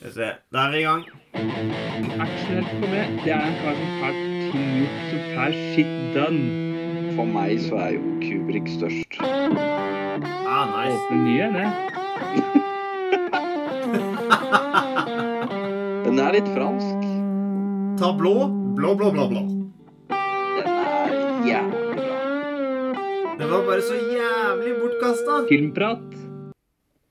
Skal vi se. Da er vi i gang. Aksjonert for meg, det er en kar som får ting gjort, som får shit done. For meg så er jo Kubrik størst. Ah, nice. Åpne nye, det. Den er litt fransk. Ta blå, blå, blå, blå, blå. Den er jævlig bra. Det var bare så jævlig bortkasta. Filmprat.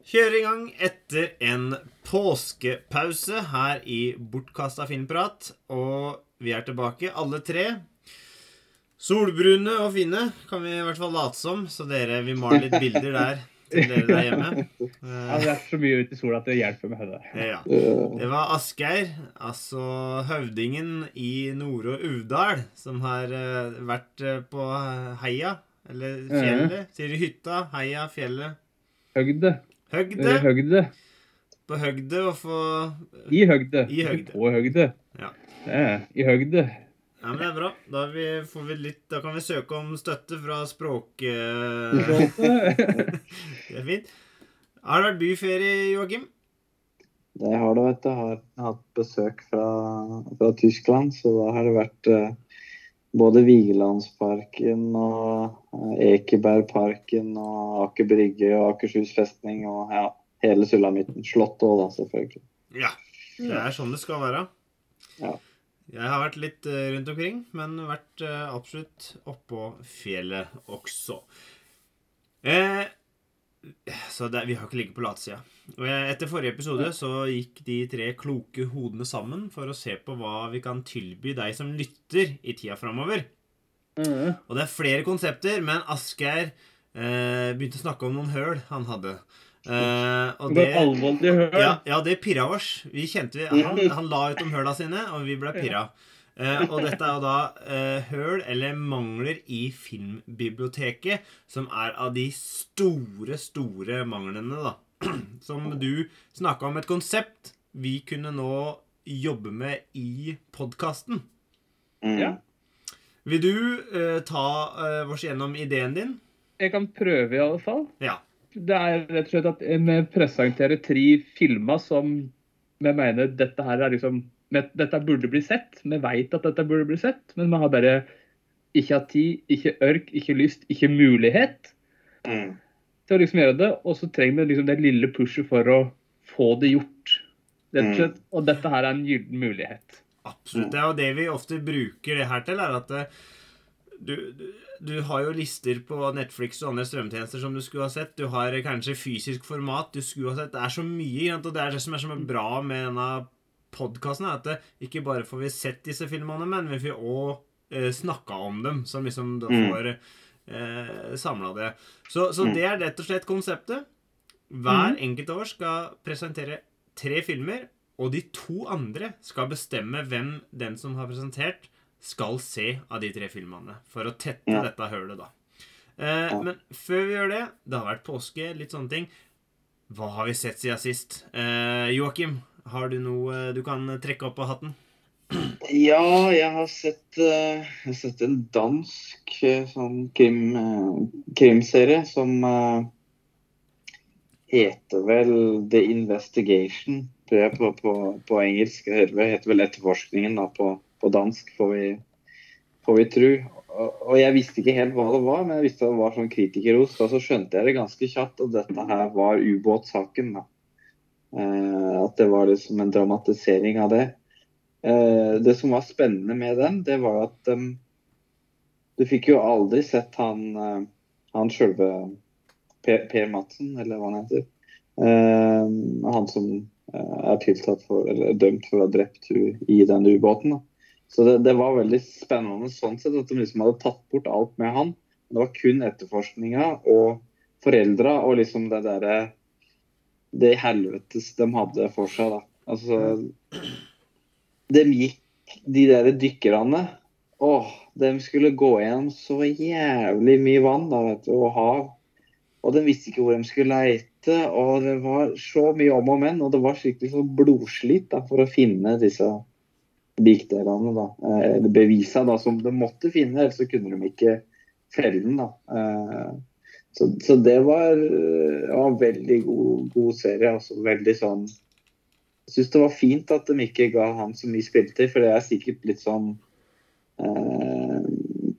Kjører i gang etter en påskepause her i Bortkasta filmprat. Og vi er tilbake, alle tre. Solbrune og fine kan vi i hvert fall late som, så dere, vil male litt bilder der til dere der hjemme. Ja, det er så mye ute i sola at det hjelper med det. Eh, ja. Det var Asgeir, altså høvdingen i Nord- og Uvdal, som har eh, vært eh, på heia, eller fjellet. Sier de hytta, heia, fjellet. Høgde. Høgde. Høgde. På høgde og få I høgde. I høgde. På høgde. Ja. Er I høgde. Ja, men det er bra. Da, vi, får vi litt, da kan vi søke om støtte fra språk... eh, det er fint. Har det vært byferie, Joakim? det har det, vet du. Jeg Har hatt besøk fra, fra Tyskland, så da har det vært eh, både Vigelandsparken og eh, Ekebergparken og Aker Brygge og Akershus festning og ja, hele sulamitten. Slottet òg, da, selvfølgelig. Ja. Det er sånn det skal være. Ja. Jeg har vært litt eh, rundt omkring, men vært eh, absolutt oppå fjellet også. Eh, så det, vi har ikke ligget på latsida. Etter forrige episode så gikk de tre kloke hodene sammen for å se på hva vi kan tilby deg som lytter i tida framover. Mm. Og det er flere konsepter, men Asgeir eh, begynte å snakke om noen høl han hadde. Eh, og Det det høl. ja, ja, det pirra oss. Vi kjente vi, han, han la ut om høla sine, og vi ble pirra. Eh, og dette er jo da eh, høl eller mangler i filmbiblioteket, som er av de store, store manglene, da. Som du snakka om et konsept vi kunne nå jobbe med i podkasten. Mm. Ja. Vil du uh, ta uh, oss gjennom ideen din? Jeg kan prøve, i alle fall. Ja. Det er rett og slett at vi presenterer tre filmer som vi mener dette her er liksom Dette burde bli sett. Vi vet at dette burde bli sett, men vi har bare ikke hatt tid, ikke ørk, ikke lyst, ikke mulighet Mm. Til å liksom gjøre det. Og så trenger vi liksom det lille pushet for å få det gjort. Rett og slett. Og dette her er en gyllen mulighet. Absolutt. Det og det vi ofte bruker det her til, er at eh, du, du, du har jo lister på Netflix og andre strømtjenester som du skulle ha sett. Du har eh, kanskje fysisk format du skulle ha sett. Det er så mye, og det er det som er så bra med denne podkasten, er at det, ikke bare får vi sett disse filmene, men vi får òg eh, snakka om dem, som liksom da Mm. Eh, samla det. Så, så det er rett og slett konseptet. Hver enkelt av oss skal presentere tre filmer, og de to andre skal bestemme hvem den som har presentert, skal se av de tre filmene. For å tette Ja. dette hølet, da. Eh, Men før vi gjør det Det har vært påske, litt sånne ting. Hva har vi sett siden sist? Eh, Joakim, har du noe du kan trekke opp av hatten? Ja, jeg har sett, eh, jeg har sett en dansk eh, sånn krim, eh, krimserie som heter vel The Investigation på, på, på engelsk. Det heter vel- Etterforskningen da, på, på dansk, får vi, får vi tro. Og, og jeg visste ikke helt hva det var, men jeg visste det var sånn kritikerros. Og så skjønte jeg det ganske kjapt, og dette her var ubåtsaken. da. Eh, at det var liksom en dramatisering av det. Eh, det som var spennende med den, det var at um, du fikk jo aldri sett han, eh, han sjølve per, Madsen, eller hva han heter. Eh, han som er tiltalt for, eller dømt for å ha drept i den ubåten. da. Så det, det var veldig spennende sånn sett at de liksom hadde tatt bort alt med han. Det var kun etterforskninga og foreldra og liksom det derre Det helvetes de hadde for seg, da. Altså de gikk, de der dykkerne Åh, de skulle gå gjennom så jævlig mye vann da, vet du, og hav. Og de visste ikke hvor de skulle leite, og det var så mye om og men. Og det var skikkelig sånn blodslit da, for å finne disse bikdelene, da. Eh, Eller bevisa da, som de måtte finne, ellers så kunne de ikke felle den. da. Eh, Så, så det var, eh, var en veldig god, god serie. altså Veldig sånn syns det var fint at de ikke ga han så mye spilletid, for det er sikkert litt sånn eh,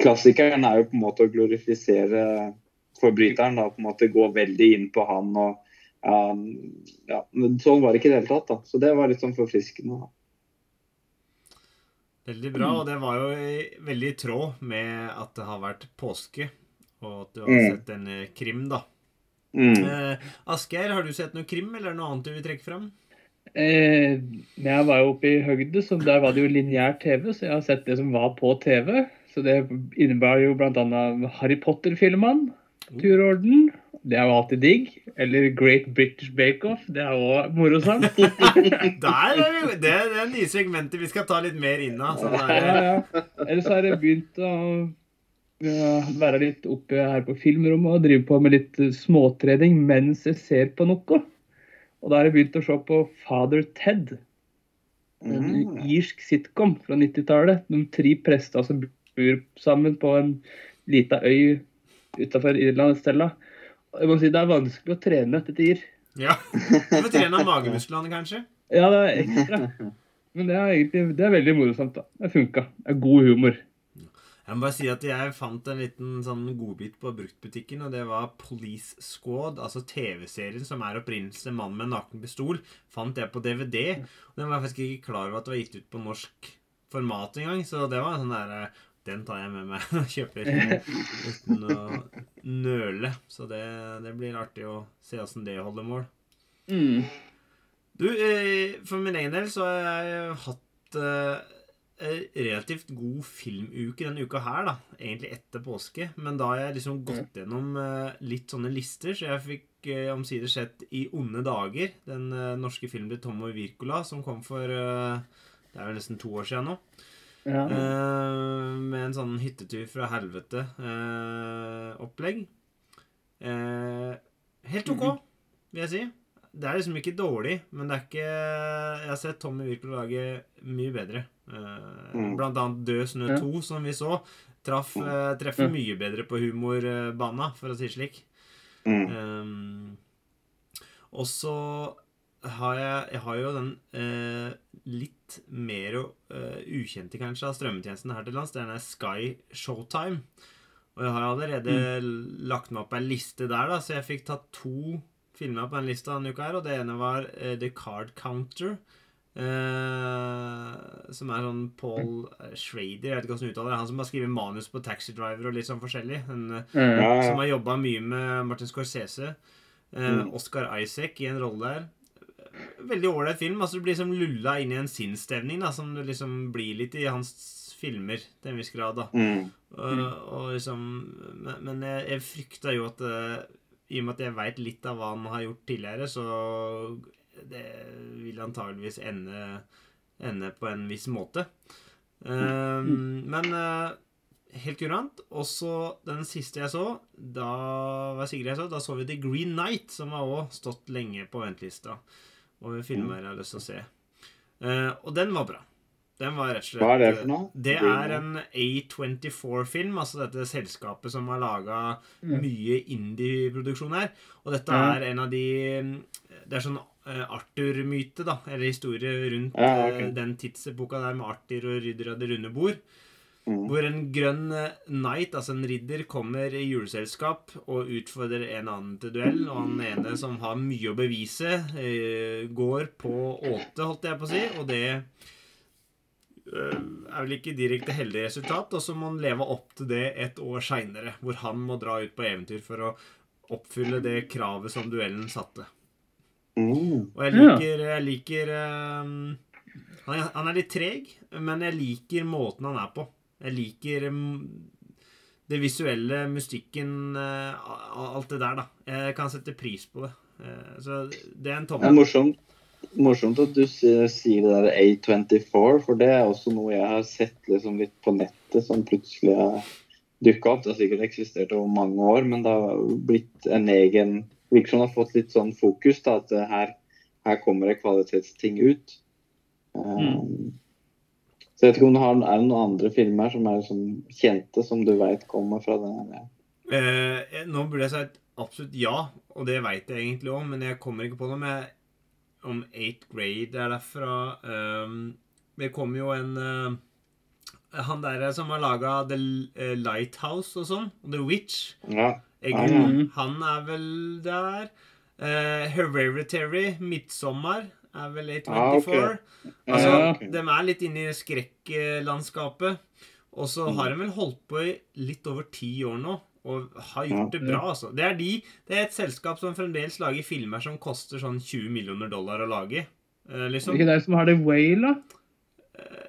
Klassikeren er jo på en måte å glorifisere forbryteren. da, på en måte Gå veldig inn på han. og ja, ja, Sånn var det ikke i det hele tatt. da, Så det var litt sånn forfriskende. da. Veldig bra, og det var jo veldig i tråd med at det har vært påske, og at du har Mm. sett en eh, krim, da. Mm. Eh, Asgeir, har du sett noe krim, eller noe annet du vil trekke fram? Eh, jeg var jo oppe i høgde, så der var det jo lineær TV, så jeg har sett det som var på TV. Så det innebar jo bl.a. Harry Potter-filmene, Turorden. Det er jo alltid digg. Eller Great British Bake Off. Det er òg morosamt. Der er vi, det, det er nye segmenter vi skal ta litt mer inn av. Sånn Ja, ja. Eller Ellers har jeg begynt å ja, være litt oppe her på filmrommet og drive på med litt småtrening mens jeg ser på noe. Og da har jeg begynt å se på Father Ted. En Mm. irsk sitcom fra 90-tallet. De tre prester som bor sammen på en lita øy utafor Irland et sted. Jeg må si Det er vanskelig å trene etter tider. ja. Du må trene magemusklene, kanskje? Ja, det er ekstra. Men det er egentlig det er veldig morsomt. da. Det funka. Det er god humor. Jeg må bare si at jeg fant en liten sånn godbit på bruktbutikken, og det var Police Squad, altså TV-serien som er opprinnelse 'Mann med en naken pistol'. Fant jeg på DVD. Og den var jeg faktisk ikke klar over at det var gitt ut på norsk format engang, så det var en sånn derre Den tar jeg med meg og kjøper uten å nøle. Så det, det blir artig å se åssen det holder mål. Mm. Du, eh, for min egen del så har jeg hatt eh, relativt god filmuke denne uka her, da. Egentlig etter påske. Men da har jeg liksom gått gjennom eh, litt sånne lister, så jeg fikk eh, omsider sett I onde dager, den eh, norske filmen til og Wirkola som kom for eh, Det er vel nesten to år siden nå. Ja. Eh, med en sånn hyttetur fra helvete-opplegg. helt OK, vil jeg si. Det er liksom ikke dårlig, men det er ikke Jeg har sett Tommy Wirkola lage mye bedre. Eh, Mm. Blant annet Død snø Ja. 2, som vi så. Traff, eh, treffer Ja. mye bedre på humorbana, for å si det slik. Mm. Um, og så har jeg, jeg har jo den eh, litt mer eh, ukjente kanskje av strømmetjenesten her til lands. Det er den Sky Showtime. Og jeg har allerede lagt meg opp ei liste der, da, så jeg fikk tatt to filmer på den lista denne uka her. Og det ene var eh, The Card Counter. Eh, som er sånn Paul eh, Schrader, jeg vet ikke hvordan du uttaler det. Han som har skrevet manus på Taxi Driver og litt sånn forskjellig. En, eh, Mm. Ja, som har jobba mye med Martin Scorsese. Uh, Mm. Oscar Isaac i en rolle der. Veldig ålreit film. altså Du blir liksom lulla inn i en sinnsstemning da, som du liksom blir litt i hans filmer til en viss grad. da. Mm. Og, og liksom, men, men jeg, jeg frykta jo at I og med at jeg veit litt av hva han har gjort tidligere, så det vil antageligvis ende, ende på en viss måte. Eh, Men uh, helt kurant. Og så den siste jeg så, da var Sigrid jeg så, da så vi The Green Night, som har òg stått lenge på ventelista. Over filmer jeg har lyst til å se. Uh, og den var bra. Den var rett og slett Hva er det for noe? Det er en A24-film, altså dette selskapet som har laga Mm. mye indie-produksjon her. Og dette er en av de Det er sånn eh, Arthur-myte, da. Eller historie rundt Ja, ok. eh, den tidsepoka der med Arthur og Rydder av det runde bord. Mm. Hvor en grønn eh, knight, altså en ridder, kommer i juleselskap og utfordrer en annen til duell. Og han ene som har mye å bevise, eh, går på åte, holdt jeg på å si. Og det eh, er vel ikke direkte heldig resultat. Og så må han leve opp til det et år seinere, hvor han må dra ut på eventyr for å oppfylle det kravet som duellen satte. Mm. Og jeg liker, jeg liker um, han, han er litt treg, men jeg liker måten han er på. Jeg liker um, det visuelle, mystikken, uh, alt det der, da. Jeg kan sette pris på det. Uh, Så det er en Det er morsomt, morsomt at du sier, sier det der A24, for det er også noe jeg har sett liksom litt på nettet som plutselig har dukka opp. Det har sikkert eksistert over mange år, men det har blitt en egen Virker som det har fått litt sånn fokus, da, at her, her kommer det kvalitetsting ut. Um, så jeg vet ikke om det har, er det noen andre filmer som er sånn kjente, som du veit kommer fra den her? Eh, nå burde jeg sagt absolutt ja, og det veit jeg egentlig òg, men jeg kommer ikke på noe. Med, om Eighth Grade er derfra. Um, det kom jo en uh, Han der som har laga The uh, Lighthouse og sånn, The Witch Ja. Eggen, ja. Han er vel der. Uh, Hereditary, Midtsommer, er vel A24. Ah, okay. Altså, Ja, okay. De er litt inne i skrekklandskapet. Og så Mm. har de vel holdt på i litt over ti år nå. Og har gjort Ja. det bra, altså. Det er, de, det er et selskap som fremdeles lager filmer som koster sånn 20 millioner dollar å lage. Er liksom. det ikke de som har The Whale, da?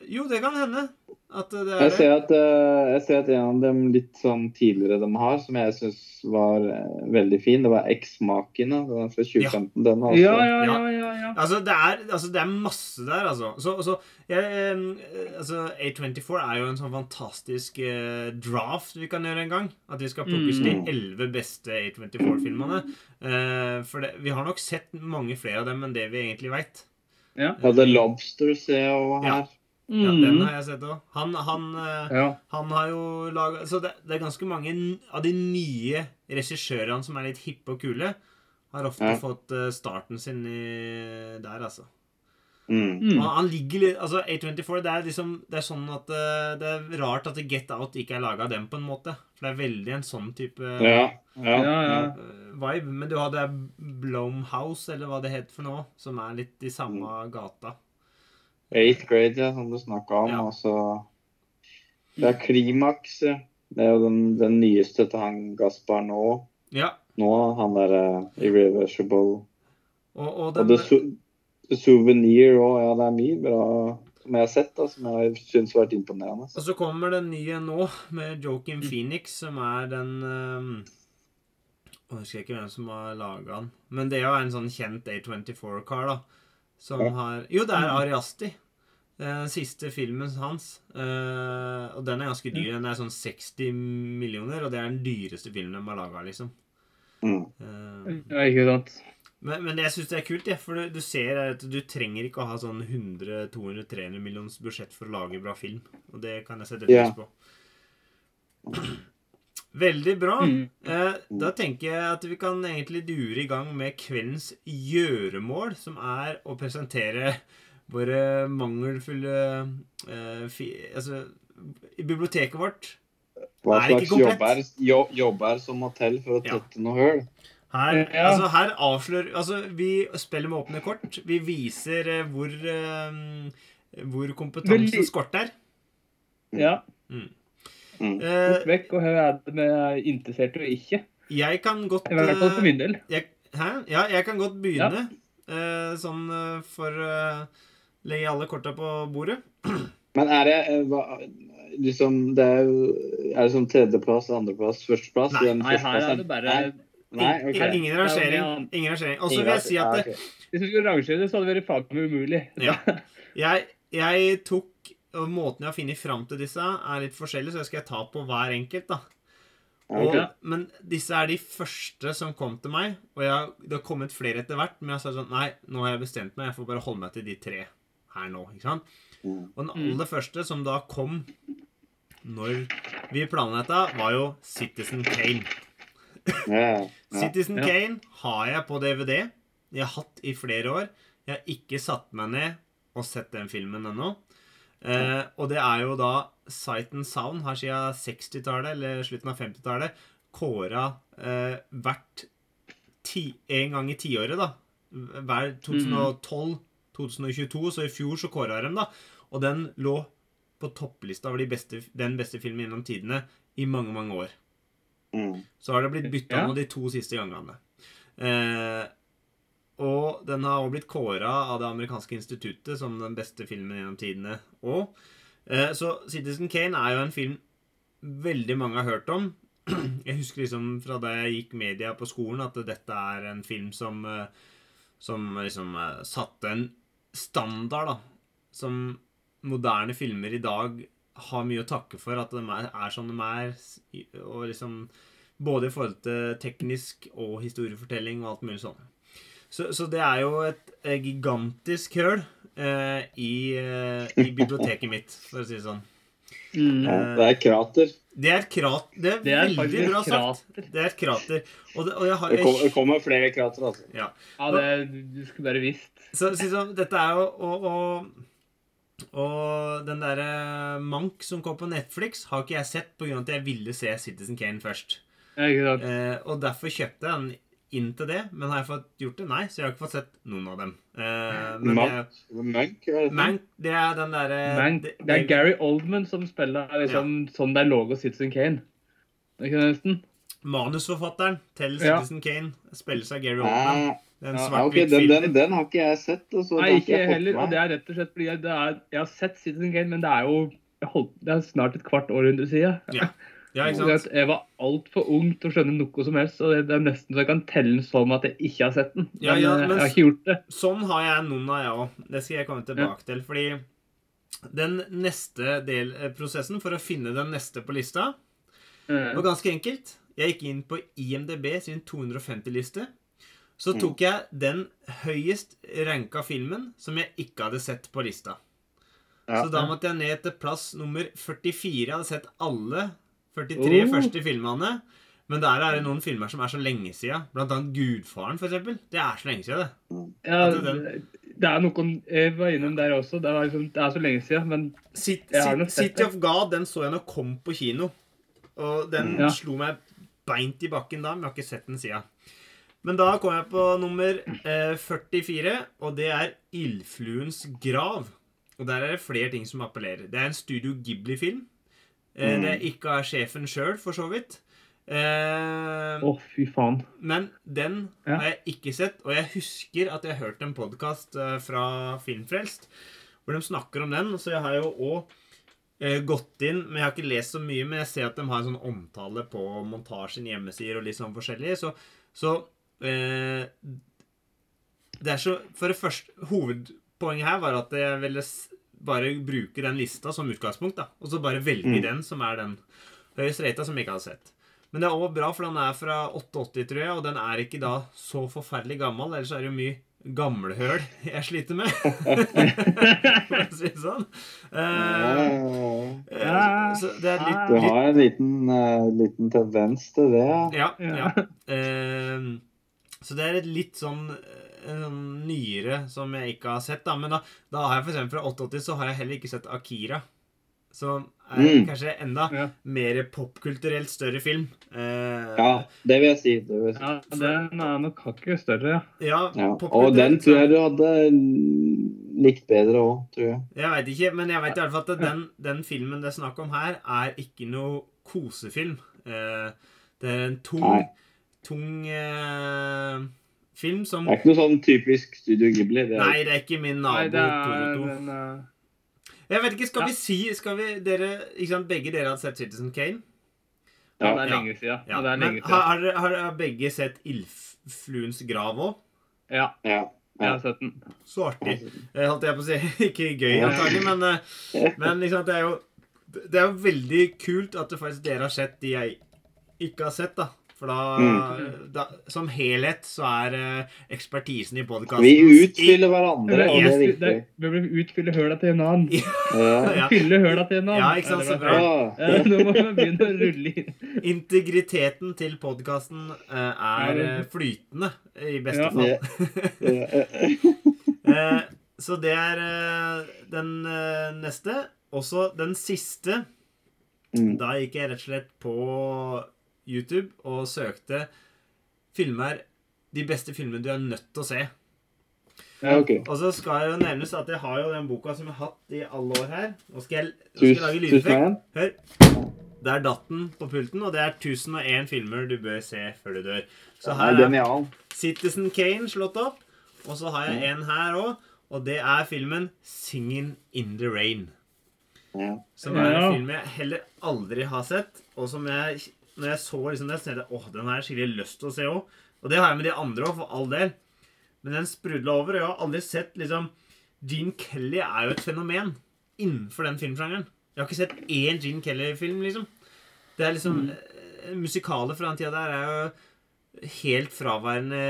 Jo, det kan hende. At det er Jeg ser, at, eh, jeg ser at en av dem litt sånn tidligere de har, som jeg syns var eh, veldig fin, det var Eksmakene. Den er fra 2015. Den også Ja, ja, ja. ja, ja. Altså, det er, altså, det er masse der, altså. Så, så jeg, eh, altså, A24 er jo en sånn fantastisk eh, draft vi kan gjøre en gang. At vi skal plukke Mm. de elleve beste A24-filmene. Eh, for det, vi har nok sett mange flere av dem enn det vi egentlig veit. Ja. Ja, The Lobster ser jeg her Ja. Her. Ja, Mm. den har jeg sett òg. Han, han, eh, ja. han har jo laga Så det, det er ganske mange av de nye regissørene som er litt hippe og kule, har ofte Ja. fått eh, starten sin i, der, altså. Mm. Mm. Han, han ligger litt Altså, A24, det er liksom Det er sånn at eh, Det er rart at Get Out ikke er laga av dem, på en måte. For det er veldig en sånn type Ja, ja, Ja, ja. vibe. Men du hadde Blomhouse, eller hva det het for noe, som er litt i samme gata. Eighth grade, ja, som du snakka om. Ja. Altså, Det er Klimaks. Det er jo den, den nyeste til han Gaspar nå. Ja. Nå, han derre Irreversible. Og, og Og den, The, det The Souvenir òg. Ja, det er mye bra som jeg har sett, da, som jeg syns har vært imponerende. og så kommer den nye nå, med Joakim Phoenix, som er den um, Jeg husker ikke hvem som har laga den. Men det er jo en sånn kjent A24-kar, da. Som har Jo, det er Ari Asti. Den siste filmen hans. eh, og den er ganske dyr. Den er sånn 60 millioner, og det er den dyreste filmen de har laga, liksom. Mm. Eh, ja, ikke sant. men, men jeg syns det er kult, ja, for du, du ser at du trenger ikke å ha sånn 100-200-300 millions budsjett for å lage bra film. Og det kan jeg sette pris på. Veldig bra. Mm. Eh, da tenker jeg at vi kan egentlig dure i gang med kveldens gjøremål, som er å presentere våre mangelfulle eh, fi, Altså, biblioteket vårt Hva Er ikke slags komplett. jobber, jo, jobber som må til for å Ja. tette noe høl? Her, Ja. altså, her avslører Altså, vi spiller med åpne kort. Vi viser eh, hvor eh, Hvor kompetansen skorter. Ja. Mm. Eh, Bort vekk, og det med interesserte og ikke. jeg kan godt I hvert fall for eh, min del. jeg, Hæ? Ja, jeg kan godt begynne. eh, sånn eh, for uh, legge alle korta på bordet. Men er det eh, hva, liksom Det er Er det som tredjeplass, andreplass, førsteplass? Nei, Nei, her er det bare Nei, nei, okay. Ingen rangering. Ingen rangering. Og så vil jeg si at ja, det. Hvis vi skulle rangere det, så hadde det vært faglig umulig. Ja. jeg, jeg tok og Måten jeg har funnet fram til disse, er litt forskjellig, så jeg skal ta på hver enkelt. da. Og. Men disse er de første som kom til meg. Og jeg, det har kommet flere etter hvert. Men jeg sa sånn Nei, nå har jeg bestemt meg. Jeg får bare holde meg til de tre her nå. ikke sant? Mm. Og den Mm. aller første som da kom når vi planla dette, var jo Citizen Kane. Yeah, yeah, Citizen yeah. Kane har jeg på DVD. Jeg har hatt i flere år. Jeg har ikke satt meg ned og sett den filmen ennå. Eh, og det er jo da Sight and Sound her siden 60-tallet, eller slutten av 50-tallet, kåra eh, hvert ti, en gang i tiåret, da. Hver 2012, 2022, så i fjor så kåra de, da. Og den lå på topplista over de beste, den beste filmen gjennom tidene i mange, mange år. Mm. Så har det blitt bytta Ja. noe de to siste gangene. Eh, og den har også blitt kåra av det amerikanske instituttet som den beste filmen gjennom tidene òg. Eh, så Citizen Kane er jo en film veldig mange har hørt om. Jeg husker liksom fra da jeg gikk media på skolen, at dette er en film som eh, Som liksom eh, satte en standard, da. Som moderne filmer i dag har mye å takke for at de er, er som de er. Og liksom Både i forhold til teknisk og historiefortelling og alt mulig sånn. Så, så det er jo et, eh, gigantisk høl eh, i, eh, i biblioteket mitt, for å si det sånn. Mm. Ja, det er krater. Det er krat... Det er, Det er veldig bra sagt. krater. Det er et krater. Og, det, og jeg har jeg, kom- det kommer flere krater, altså. ja. Ja, det, du skulle bare visst. Så, så, så dette er jo og, og, og den derre Mank som kom på Netflix, har ikke jeg sett pga. at jeg ville se Citizen Kane først. Ja, ikke sant? Eh, og derfor kjøpte jeg den inn til det. Men har jeg fått gjort det? Nei, så jeg har ikke fått sett noen av dem. Uh, men det er, Mank? Mank? det? Mank, det er den derre det, det er Gary Oldman som spiller liksom, sånn det er logo Citizen Kane. Det er ikke det nesten? Manusforfatteren til Ja. Citizen Kane spilles av Gary Oldman. Den Ja, okay, den, den, den har ikke jeg sett. Altså, Nei, det ikke jeg heller. Og det er rett og slett fordi jeg, det er, jeg har sett Citizen Kane, men det er jo holdt, Det er snart et kvart århundre siden. Ja. Ja? Jeg var altfor ung til å skjønne noe som helst. Og det er nesten så jeg kan telle den som at jeg ikke har sett den. Men, Ja, ja, eh, men- jeg har ikke gjort det. Sånn har jeg noen av, jeg òg. Det skal jeg komme tilbake til. Fordi den neste del, eh, for å finne den neste på lista Eh, var ganske enkelt. Jeg gikk inn på IMDb sin 250-liste. Så Mm. tok jeg den høyest ranka filmen som jeg ikke hadde sett på lista. Så da måtte jeg ned til plass nummer 44. Jeg hadde sett alle 43 Oh. første filmene. Men der er det noen filmer som er så lenge siden. Blant annet Gudfaren, eksempel. Det er så lenge siden, det. ja, det det er noen Jeg var innom der også. Det, var liksom, det er så lenge siden, men nok sett City of God den så jeg når kom på kino. Og den. Ja. slo meg beint i bakken da, men jeg har ikke sett den siden. Men da kom jeg på nummer eh, 44, og det er 'Ildfluens grav'. Og der er det flere ting som appellerer. Det er en Studio Ghibli-film. Eh, Mm. Det er ikke av sjefen sjøl, for så vidt. Eh, oh, fy faen. men den Ja. har jeg ikke sett, og jeg husker at jeg hørte en podkast fra Filmfrelst hvor de snakker om den, så jeg har jo òg gått inn Men jeg har ikke lest så mye, men jeg ser at de har en sånn omtale på montasjen, hjemmesider og litt sånn forskjellig, så, så eh, Det er så For det første Hovedpoenget her var at jeg ville bare bruke den lista som utgangspunkt, da, og så bare velge Mm. den som er den høyest rata, som jeg ikke har sett. Men det er òg bra, for den er fra 88, tror jeg, og den er ikke da så forferdelig gammel. Ellers er det jo mye gamlehøl jeg sliter med. For å si det sånn. Uh, eh, så det er litt, Du har en liten, uh, liten tendens til det, ja. Ja. Ja. ja. Eh, så det er et litt sånn eh, sånn nyere som jeg ikke har sett. da Men da, da har jeg eksempel fra 88 så har jeg heller ikke sett Akira. Som er Mm. kanskje enda Ja. mer popkulturelt større film. Eh, Ja, det vil jeg si. Det vil jeg si. Ja, den er nok hakket større, ja. ja, Ja. Og den tror jeg du hadde likt bedre òg, tror jeg. Jeg veit ikke, men jeg vet i hvert fall at den, den filmen det er snakk om her, er ikke noe kosefilm. Eh, det er en tung, Nei. tung eh, film som Det er ikke noe sånn typisk Studio Ghibli. Det er, Nei, det er ikke min Nei, nabo det er Toroto. den eh, Jeg vet ikke, skal Ja. vi si Skal vi dere Ikke sant, begge dere har sett Citizen Kane? Ja, det er lenge siden. Ja. Ja, det er lenge har, siden. har, dere- har begge sett Ildfluens grav òg? Ja, ja. jeg har sett den. Så artig. Eh, Holdt jeg på å si. Ikke gøy, antagelig, men, eh, men liksom, det er jo Det er jo veldig kult at det faktisk dere har sett de jeg ikke har sett, da. For da, Mm. da Som helhet så er eh, ekspertisen i podkasten Vi utfyller hverandre, og det er viktig. Vi bør utfylle høla til en annen. Ja. Fylle høla til en annen. Ja, ikke sant, Ja, så bra. Ja. Nå må vi begynne å rulle inn. Integriteten til podkasten er eh, flytende, i beste Ja. fall. Eh, så det er eh, den eh, neste. Også den siste. Mm. Da gikk jeg rett og slett på YouTube og søkte filmer De beste filmene du er nødt til å se. Ja, okay. Og så skal det jo nevnes at jeg har jo den boka som jeg har hatt i alle år her. Nå skal jeg, nå skal jeg lage lydeffekt. Hør. Der datt den på pulten, og det er 1001 filmer du bør se før du dør. Så her er. Citizen Kane slått opp. Og så har jeg en her òg, og det er filmen 'Singing in the Rain'. Ja. Som er en film jeg heller aldri har sett, og som jeg Når jeg så liksom det, så tenkte jeg åh, den har jeg skikkelig lyst til å se òg. Og det har jeg med de andre òg, for all del. Men den sprudla over, og jeg har aldri sett liksom Gene Kelly er jo et fenomen innenfor den filmsjangeren. Jeg har ikke sett én Gene Kelly-film, liksom. Det er liksom mm. Musikaler fra den tida der er jo helt fraværende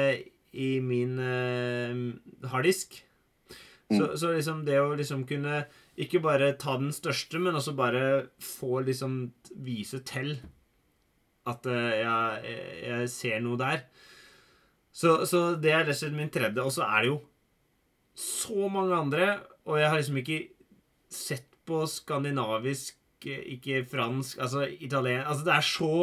i min uh, harddisk. Så, så liksom det å liksom kunne ikke bare ta den største, men også bare få liksom vise til at eh, jeg, jeg ser noe der. Så, så det er rett og slett min tredje. Og så er det jo så mange andre, og jeg har liksom ikke sett på skandinavisk, eh, ikke fransk, altså italien Altså det er så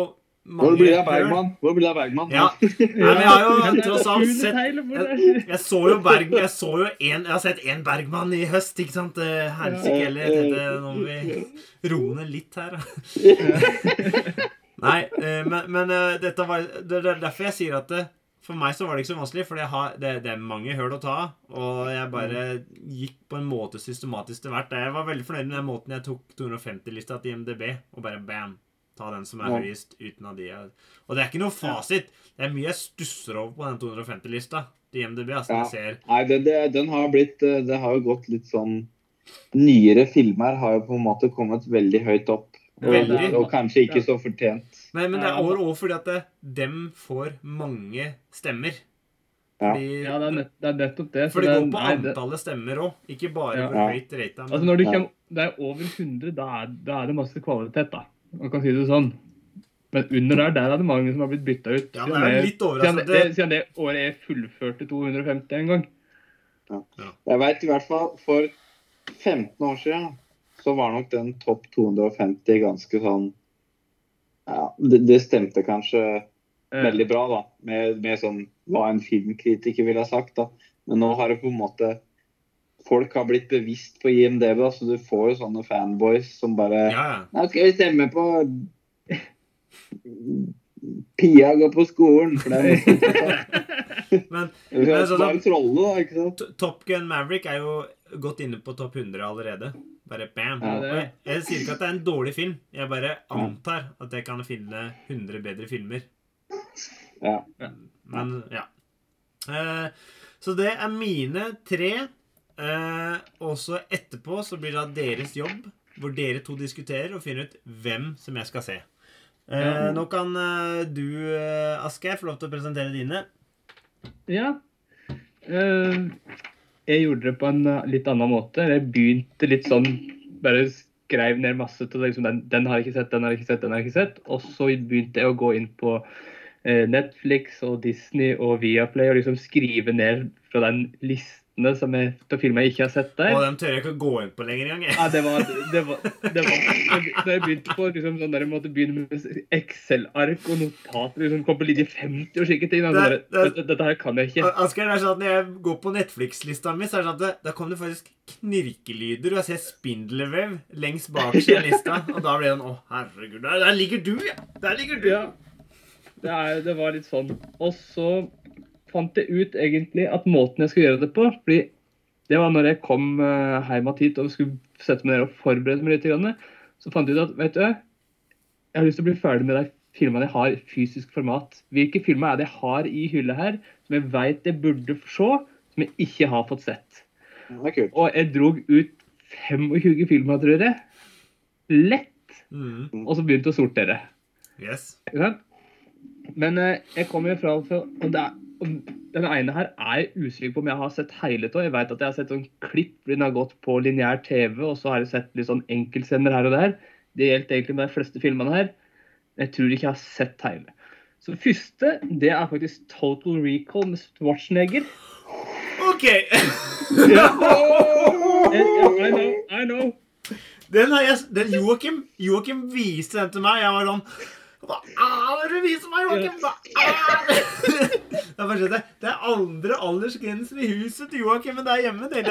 mange Hvor blir det av. Bergman? Hvor blir det av Bergman? Ja. Nei, men jeg har jo tross alt sett jeg, jeg så jo Berg, jeg så jo en, Jeg har sett én Bergman i høst, ikke sant? Eh, Helsike heller. Nå må vi roe ned litt her. Nei, eh, men, men eh, dette var Det er derfor jeg sier at det, for meg så var det ikke så vanskelig, for det, det er mange høl å ta av. Og jeg bare gikk på en måte systematisk til hvert. Jeg var veldig fornøyd med den måten jeg tok 250-lista til IMDb, og bare bam. Ta den som er Ja. høyest uten av de Og det er ikke noe fasit. Det er mye jeg stusser over på den 250-lista til IMDb. Altså, Ja. jeg ser Nei, det, det, den har blitt eh, Det har jo gått litt sånn Nyere filmer har jo på en måte kommet veldig høyt opp. Og, Veldig. og kanskje ikke så fortjent. Men, men det er Ja. over også fordi at det, dem får mange stemmer. Ja. de, Ja, det er, nett, det er nettopp det. for det går på nei, antallet stemmer òg, ikke bare Ja. hvor høyt rata. Altså når du kommer, Det er over 100, da er, da er det masse kvalitet, da. Man kan si det sånn. Men under der, der er det mange som har blitt bytta ut. Ja, men det er litt siden, det, siden det året jeg fullførte 250 en gang. Jeg veit i hvert fall for 15 år siden så var nok den topp 250 ganske sånn Ja, det, det stemte kanskje Eh, veldig bra, da. Med, med sånn hva en filmkritiker ville ha sagt, da. Men nå har det på en måte Folk har blitt bevisst på IMDb, da, så du får jo sånne fanboys som bare Ja. Nå skal vi stemme på Pia går på skolen, for det er Men Vi Men skal sånn bare trolle, da, ikke sant? Top Gun Maverick er jo gått inne på topp 100 allerede. Bare bam. Ja, det- jeg, jeg sier ikke at det er en dårlig film. Jeg bare antar at jeg kan finne 100 bedre filmer. Ja. Men ja. Eh, så det er mine tre. Eh, og så etterpå så blir det deres jobb, hvor dere to diskuterer og finner ut hvem som jeg skal se. Eh, Nå kan du, Asgeir, få lov til å presentere dine. Ja. Eh, jeg gjorde det på en eh, litt annen måte. Jeg begynte litt sånn Bare skrev ned masse til liksom, den, den har jeg ikke sett, den har jeg ikke sett, den har jeg ikke sett. Og så begynte jeg å gå inn på Netflix og Disney og Viaplay og liksom skrive ned fra den listene som jeg, til filmer jeg ikke har sett der. Og dem tør jeg ikke å gå inn på lenger engang. Ja, det var, det var, det var Da jeg begynte på liksom, sånn der, jeg måtte begynne med Excel-ark og notater liksom, Kom på linje 50 og slike ting. Det- der, det- dette, dette her kan jeg ikke. Asger, det er sånn at Når jeg går på Netflix-lista mi, så er det sånn at det, da kom det faktisk knirkelyder, og jeg ser spindelvev lengst bak i lista. Og da blir det sånn Å, herregud, der, der ligger du, ja! Der ligger du! Ja. Det, er, det var litt sånn. Og så fant jeg ut egentlig at måten jeg skulle gjøre det på fordi det var når jeg kom eh, hjem hit og skulle sette meg ned og forberede meg litt. Så fant jeg ut at vet du, jeg har lyst til å bli ferdig med de filmene jeg har i fysisk format. Hvilke filmer er det jeg har i hylla her som jeg vet jeg burde se, som jeg ikke har fått sett? Og jeg drog ut 25 filmer, tror jeg. Lett. Mm, Og så begynte å sortere. yes. Men eh, jeg kommer jo fra fra- og det er, og Den ene her er jeg usikker på om jeg har sett hele av. Jeg vet at jeg har sett sånn klipp hvor den har gått på lineær TV, og så har jeg sett litt sånn enkeltscener her og der. Det gjelder egentlig med de fleste filmene her. Jeg tror ikke jeg har sett hele. Så det første, det er faktisk Total Recall med Schwarzenegger. OK! Ja. I, know, I know. Den har jeg den Joakim Joakim viste den til meg. Jeg var sånn Hva er det du viser meg, Joakim? Hva er det? Det det, er andre aldersgrenser i huset til Joakim, men det er hjemme, Det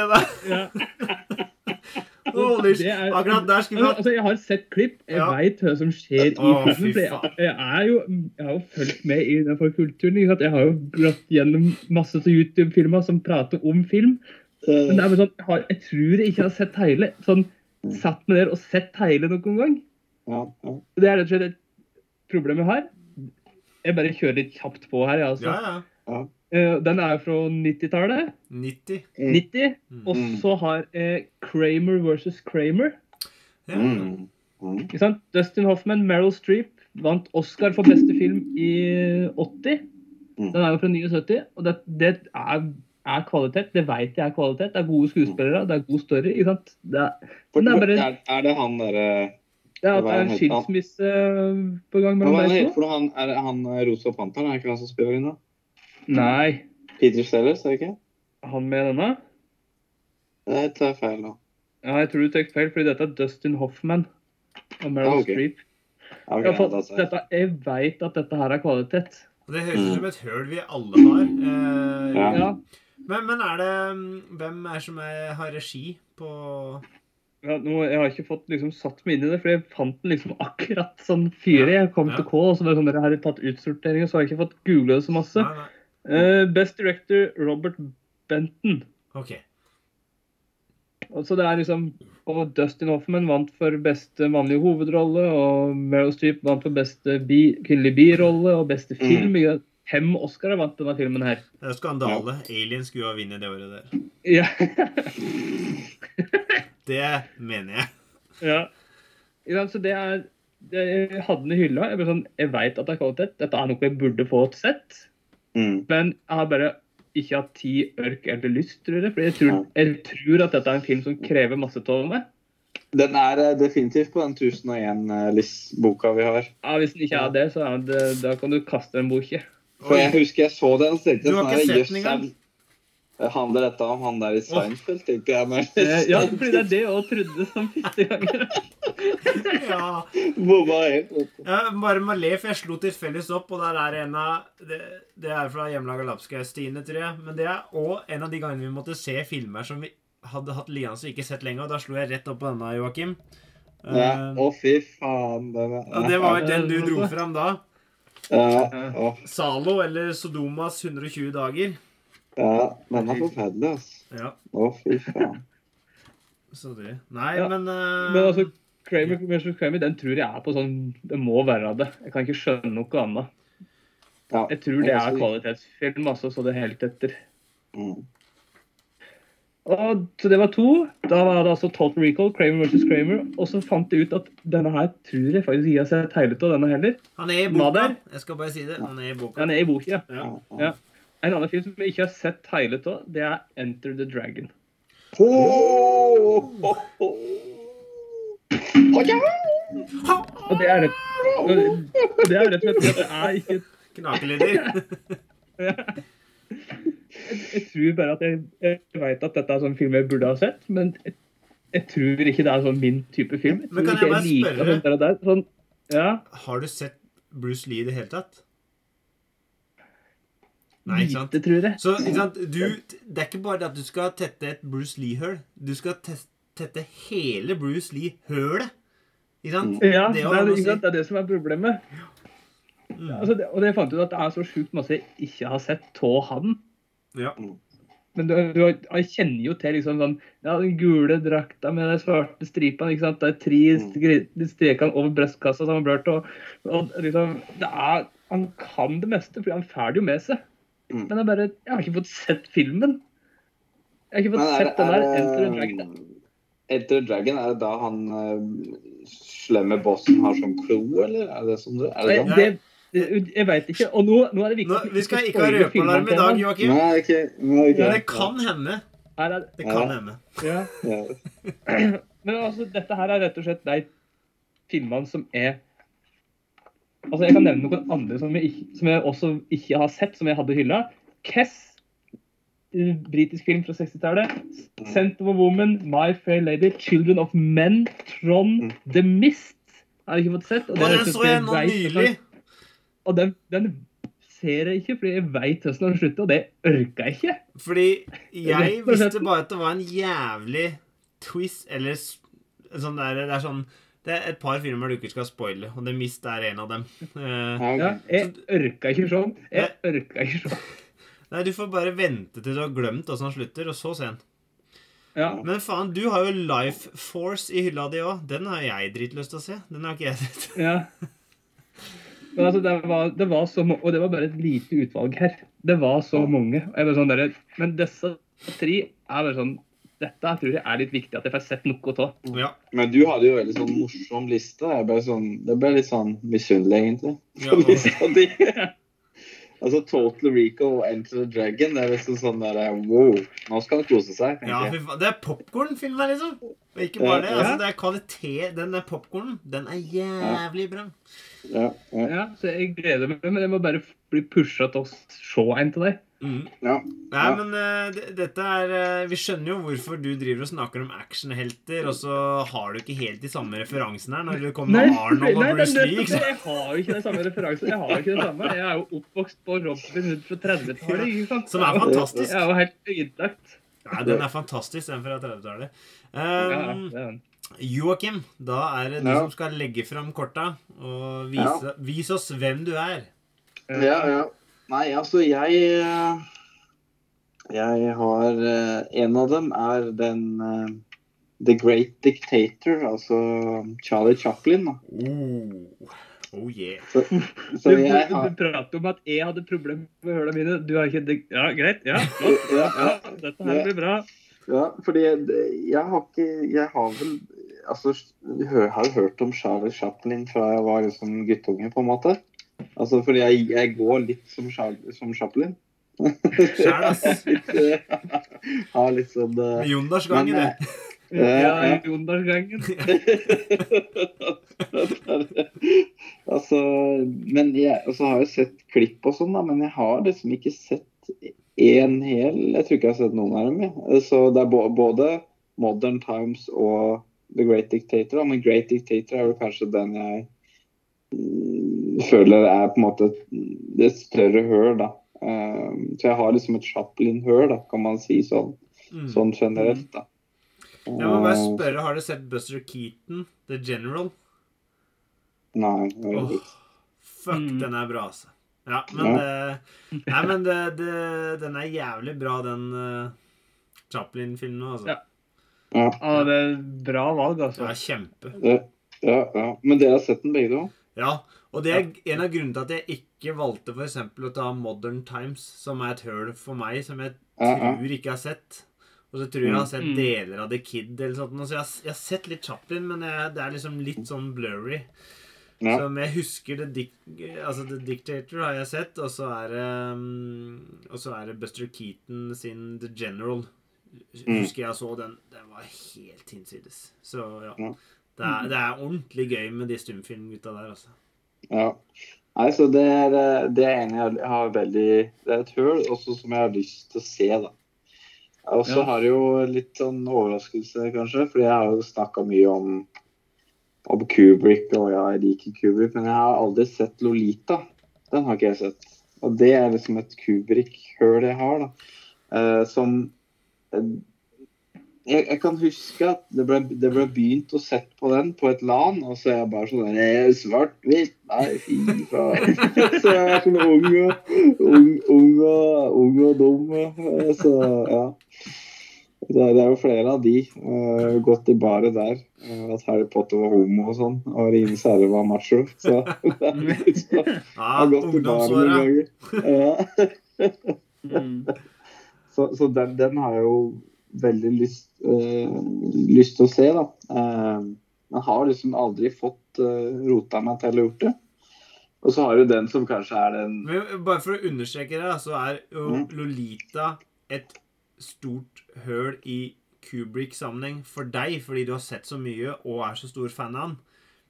er- Akkurat der skulle vi hatt Altså, jeg har sett klipp. Jeg Ja. vet hva som skjer i filmen. Jeg, jeg, er jo, jeg har jo fulgt med i den kulturen. Ikke sant? Jeg har jo gått gjennom masse YouTube-filmer som prater om film. Men det er bare sånn, jeg, har, jeg tror jeg ikke har sett hele. Sånn, Satt meg der og sett hele noen gang. Ja, ja. Det er rett og slett et her jeg bare kjører litt kjapt på her. jeg, Altså. Ja, ja. Uh, Den er jo fra 90-tallet. 90. 90. Mm. Og Mm. så har jeg Kramer versus Kramer. Ja. Mm. Mm. Ikke sant? Dustin Hoffman, Meryl Streep vant Oscar for beste film i 80. Mm. Den er jo fra 79, og det, det er, er kvalitet. Det vet jeg er kvalitet. Det er gode skuespillere, det er god story. ikke sant? Det er, For, er bare- er, er det han derre det er, at det er en skilsmisse på gang Hva mellom deg han to. for? Han, er det han eh, Rosa Panteren? Er det ikke han som spiller inn da? Nei, Peter Sellers, er det ikke? han med denne? Det tar jeg feil nå. Ja, jeg tror du tar feil, fordi dette er Dustin Hoffman og Meryl Ah, okay. Streep. Okay, Ja, for jeg. dette, jeg vet at dette her er kvalitet. Det høres ut som et høl vi alle har. Eh, Ja. Ja, men, men er det mm, Hvem er som er, har regi på ja nå, Jeg har ikke fått liksom satt meg inn i det, for jeg fant den liksom akkurat sånn fyrig. Jeg kom Ja. til K, og så var det sånn, dere har tatt utsortering, og så har jeg ikke fått googla det så masse. Nei, nei. Uh, Best Director Robert Benton. OK. Og så det er liksom Og Dustin Hoffman vant for beste mannlige hovedrolle, og Meryl Streep vant for beste bi, kvinnelige birolle og beste film. Mm. Fem Oscarer vant denne filmen her. Det er jo skandale. Alien skulle ha vunnet det året der. Ja. Det mener jeg. ja. Sant, Så det er det, Jeg hadde den i hylla. Jeg, sånn, jeg vet at det er kvalitet. Dette er noe jeg burde fått sett. Mm. Men jeg har bare ikke hatt tid, ørk eller lyst, tror jeg. For jeg tror, jeg tror at dette er en film som krever masse av meg. Den er eh, definitivt på den 1001-boka vi har. Ja, Hvis den ikke er det, så er det, da kan du kaste den boken. For jeg husker jeg så den, så Du har sånn ikke sett den engang? Er- Handler dette om han der i Seinfeld, tenkte jeg. Men Eh, Ja, fordi det er det jeg trodde som første gangen. Ja. bomma helt. Ja, bare med å le, for jeg slo tilfeldigvis opp, og der er en av Det, det er fra hjemmelaga Lapskaus-Stine, tror jeg. Men det er òg en av de gangene vi måtte se filmer som vi hadde hatt liggende og ikke sett lenge. Og da slo jeg rett opp på denne, Joakim. Ja. Eh, Å, fy faen. Den er, ja, det var den du dro fram da. ja, å, Zalo, eller Sodomas 120 dager. Ja, den er forferdelig, altså. Ja, Å, fy faen. så det Nei, Ja, men uh... Men altså, Kramer ja. Kramer, den tror jeg er på sånn Det må være det. Jeg kan ikke skjønne noe annet. Ja, Jeg tror det er kvalitetsfilm, altså, så det er helt etter. Mm. Og, så det var to. Da var det altså Total Recall, Kramer vs. Kramer. Og så fant jeg ut at denne her tror jeg faktisk ikke har sett hele av denne heller. Han er i boka. Jeg skal bare si det. Han er i boka. Han er i boka. Ja. Ja. En annen film som jeg ikke har sett hele av, det er Enter the Dragon. Oh, oh, oh. Og det er rett, det er rett og slett at det er ikke Knakelyder. jeg, jeg tror bare at jeg, jeg vet at dette er sånn film jeg burde ha sett, men jeg, jeg tror ikke det er sånn min type film. Jeg Men kan jeg bare spørre? sånt der der. Sånn, ja, Har du sett Bruce Lee i det hele tatt? Nei, ikke sant? lite, tror jeg. Så ikke sant? Du, det er ikke bare det at du skal tette et Bruce Lee-høl. Du skal tette hele Bruce Lee-hølet. Ikke sant? Ja, det det er ikke sant? det er det som er problemet. Mm. Altså, det, og det fant ut at det er så sjukt masse jeg ikke har sett av han. Ja. Men du, du, jeg kjenner jo til liksom sånn Ja, den gule drakta med de svarte stripene. ikke sant? Det er tre Mm. strekene over brystkassa som har blørt. Og, og liksom, det er, Han kan det meste, for han får det jo med seg. Mm. Men jeg bare Jeg har ikke fått sett filmen. Jeg har ikke fått Men er, sett den der er, Enter the Dragon. Enter the Dragon, er det da han uh, slemme bossen har sånn klo, eller? Er det sånn det er? Det Nei, det, jeg veit ikke. Og nå, nå er det viktig Nå, vi skal ikke ha røpealarm i dag, Joakim. Nei, ikke, nei, ikke. Men det kan hende. Er, Det kan Ja. hende. ja. Ja. Men altså, dette her er rett og slett de filmene som er Altså, Jeg kan nevne noen andre som jeg, som jeg også ikke har sett, som jeg hadde hylla. Kess, eh, britisk film fra 60-tallet. Scent of a Woman, My Fair Lady, Children of Men, Trond, The Mist. Har jeg ikke fått sett. Og er den så jeg nå nylig. Og den, den ser jeg ikke, fordi jeg veit hvordan den slutter, og det orker jeg ikke. Fordi jeg visste bare at det var en jævlig twist, eller sånn der, det er sånn Det er et par filmer du ikke skal spoile, og The Mist er en av dem. Eh, Ja, jeg ørka ikke sånn. Jeg ørka ikke sånn. nei, du får bare vente til du har glemt åssen han slutter, og så se den. Ja. Men faen, du har jo Life Force i hylla di òg. Den har jeg dritlyst til å se. Den har ikke jeg sett. Ja. Men altså, det var, det var så Og det var bare et lite utvalg her. Det var så mange. Jeg var sånn der, men disse tre er bare sånn Dette tror jeg er litt viktig at jeg får sett noe av. Ja. Men du hadde jo veldig sånn morsom liste. Jeg ble sånn, det ble litt sånn misunnelig, egentlig. ja Lista di. Altså Total Rico og Enter the Dragon, det er liksom sånn der Wow, nå skal han kose seg. Ja. Det er popkornfilm her, liksom. Og ikke bare det. Ja. Altså, det er kvalitet. Den der popkornen, den er jævlig bra. Ja, ja, Ja, så jeg gleder meg, men jeg må bare bli pusha til å se en til deg. Mm. ja. Nei, Ja. men uh, det- dette er uh, Vi skjønner jo hvorfor du driver og snakker om actionhelter, og så har du ikke helt de samme referansene her når du kommer med Arnold og nei, Bruce det Lee. Ikke sant? Jeg har jo ikke den samme referansen. Jeg har jo ikke det samme. Jeg er jo oppvokst på Robin Hood fra 30-tallet. ikke? Som er fantastisk. Jeg er jo helt ødelagt. Nei, den er fantastisk, den fra 30-tallet. Um, det er. Joakim, da er det du Ja. som skal legge fram korta og vise, vis oss hvem du er. Ja, ja. Nei, altså, jeg eh, Jeg har eh, En av dem er den eh, The Great Dictator, altså Charlie Chaplin. Da. Oh, oh yeah. Så jeg du, har du prater om at jeg hadde problemer med høla mine. Du har ikke Ja, greit. Ja, flott. ja, ja, dette her blir bra. Ja, fordi jeg, jeg har ikke Jeg har vel Altså, jeg har hørt om Charlie Chaplin fra jeg var liksom guttunge, på en måte. Altså, fordi jeg, jeg går litt som, som Chaplin. Sjæl, ass. Eh, har litt sånn uh, Med Jondalsgangen, Men, det. Ja, ja. Jondalsgangen. altså, men jeg altså, har jo sett klipp og sånn, da, men jeg har liksom ikke sett én hel Jeg tror ikke jeg har sett noen av dem. Jeg. Så det er både Modern Times og The Great Dictator. Men Great Dictator er vel kanskje den jeg føler er på en måte et- større høl, da. Um, så jeg har liksom et Chaplin-høl, da, kan man si sånn, Mm. sånn generelt, da. Jeg må bare spørre, har du sett Buster Keaton, The General? Nei. ikke. fuck, Mm. den er bra, altså. Ja, men det Nei, men det, det, den er jævlig bra, den uh, Chaplin-filmen altså. Ja. Ja. Ja, det er bra valg, Det altså. Ja, kjempe. Ja, ja, ja. Men dere har sett den begge to? Ja, og det er en av grunnene til at jeg ikke valgte for eksempel å ta Modern Times, som er et høl for meg, som jeg tror ikke har sett. Og så tror jeg jeg har sett Mm. deler av The Kid eller sånt. Så jeg, har- jeg har sett litt Chaplin, men jeg, det er liksom litt sånn blurry. Ja. Som jeg husker The, Dic altså The Dictator har jeg sett, og så er det um, Og så er det Buster Keaton sin The General. Mm. Husker jeg så den. Den var helt hinsides. Så ja. Ja. Det er, det er ordentlig gøy med de stumfilmgutta der, altså. Ja. Nei, så det er, eh, det er en jeg har veldig Det er et høl også som jeg har lyst til å se, da. Og så Ja. har jeg jo litt sånn overraskelse, kanskje, fordi jeg har jo snakka mye om om Kubrick, og ja, jeg liker Kubrick, men jeg har aldri sett Lolita. Den har ikke jeg sett. Og det er liksom et Kubrick-høl jeg har, da. Eh, som eh, jeg, jeg kan huske at det ble, det ble begynt å sette på den på et LAN, og så er jeg bare sånn der, Svart-hvitt? Nei, fy faen. Så jeg er sånn ung og, ung, ung og, ung og dum. eh, Så ja. Det er, det er jo flere av de. Uh, gått i baret der. Uh, at Harry Potter var homo og sånn. Og Rine herre var macho. Så det er litt sånn. Har gått i baret noen ganger. Ja. Mm. Så, så den, den har jo veldig lyst, eh, lyst til å se, da. Uh, men har liksom aldri fått eh, rota meg til å gjort det. Og så har du den som kanskje er den Men bare for å understreke det, så er jo Mm. Lolita et stort høl i Kubrick-sammenheng for deg, fordi du har sett så mye og er så stor fan av han.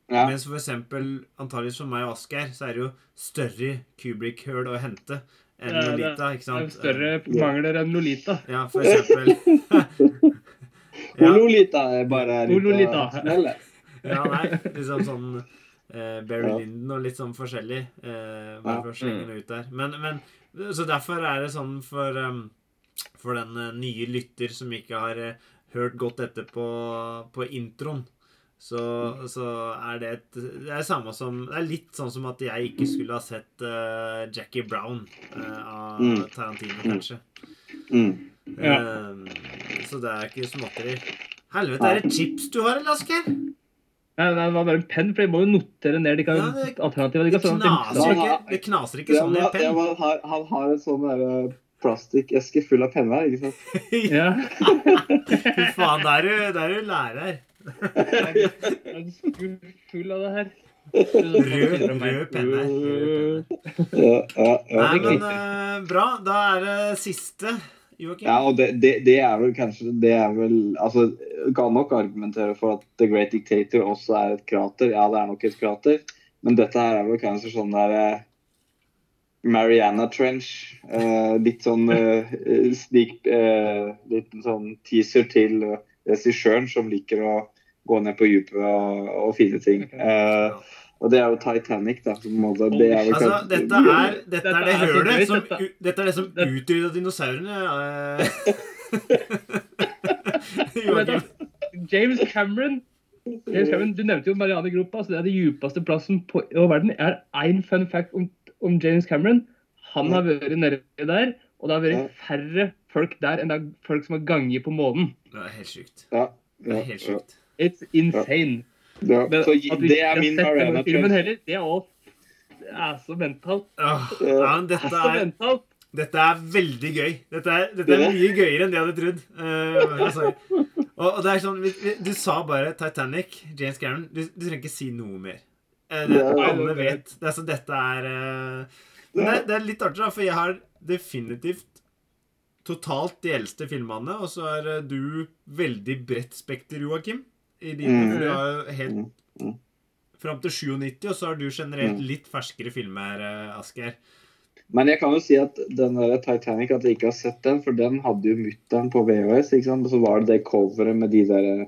ja, Mens for eksempel, antageligvis for meg og Asgeir, så er det jo større Kubrick-høl å hente enn Ja, Lolita, ikke Det er sant? større mangler enn Lolita. Ja, for eksempel. Ja, Lolita er bare Og Lolita. ja, nei, liksom sånn eh, Barry Ja. Lyndon og litt sånn forskjellig. Eh, bare for å slenge det ut der. Men, men, så derfor er det sånn for, um, for den eh, nye lytter som ikke har uh, hørt godt etter på, på introen, så, så er det et Det er samme som Det er litt sånn som at jeg ikke skulle ha sett uh, Jackie Brown uh, av Mm. Tarantino, Mm. kanskje. Mm. Ja. Eh, så det er ikke småtteri. Helvete, er det chips du har, eller, Asgeir? Nei, nei, det var bare en penn, for jeg må jo notere ned de kan, Ja, det- alternativene. De kan, sånn knaser de, ikke, det knaser ikke Ja, sånn i en ja, penn. han, han har en sånn der, eh, plastikkeske full av penner, ikke sant? ja. Fy faen, er du, da er du lærer. Jeg er full av det her. Rød, rød penne. Ja, ja, ja. Nei, men uh, bra. Da er det siste, Joakim. Ja, og det, det, det er vel kanskje Det er vel Altså, kan nok argumentere for at The Great Dictator også er et krater. Ja, det er nok et krater, men dette her er vel kanskje sånn der eh, Mariana Trench. Uh, litt sånn uh, sneak uh, Liten sånn teaser til regissøren som liker å gå ned på dypet og, og finne ting. Uh, og det er jo Titanic, da. Som måte, det er Altså, dette er, dette Dette er det hølet som dette. Dette er det som Det- utrydda dinosaurene. eh. James Cameron James Cameron, Du nevnte jo Marianegropa. Så det er den djupeste plassen på, i verden. er én fun fact om, om James Cameron. Han har vært nede der, og det har vært færre folk der enn det er folk som har ganget på månen. Det er helt sjukt. Ja, Det er helt sjukt. It's insane. ja. Men Så det er min Mariana filmen Trench. heller, det er også det er så mentalt. Åh, ja, men dette Så er mentalt. Dette er veldig gøy. Dette er, dette er mye gøyere enn det jeg hadde trodd. Uh, og, og det er sånn, Du sa bare Titanic, James Cameron. Du, du trenger ikke si noe mer. Uh, det, alle vet. Det er, så dette er uh, det, det er litt artig, da, for jeg har definitivt totalt de eldste filmene, og så er du veldig bredt spekter, Joakim. I dine, Mm. for du har jo helt Mm, mm. Fram til 97, og så har du generelt litt ferskere filmer, Asker Asgeir. Men jeg kan jo si at den der Titanic, at jeg ikke har sett den, for den hadde jo mutter'n på VHS. ikke sant? Og så var det det coveret med de der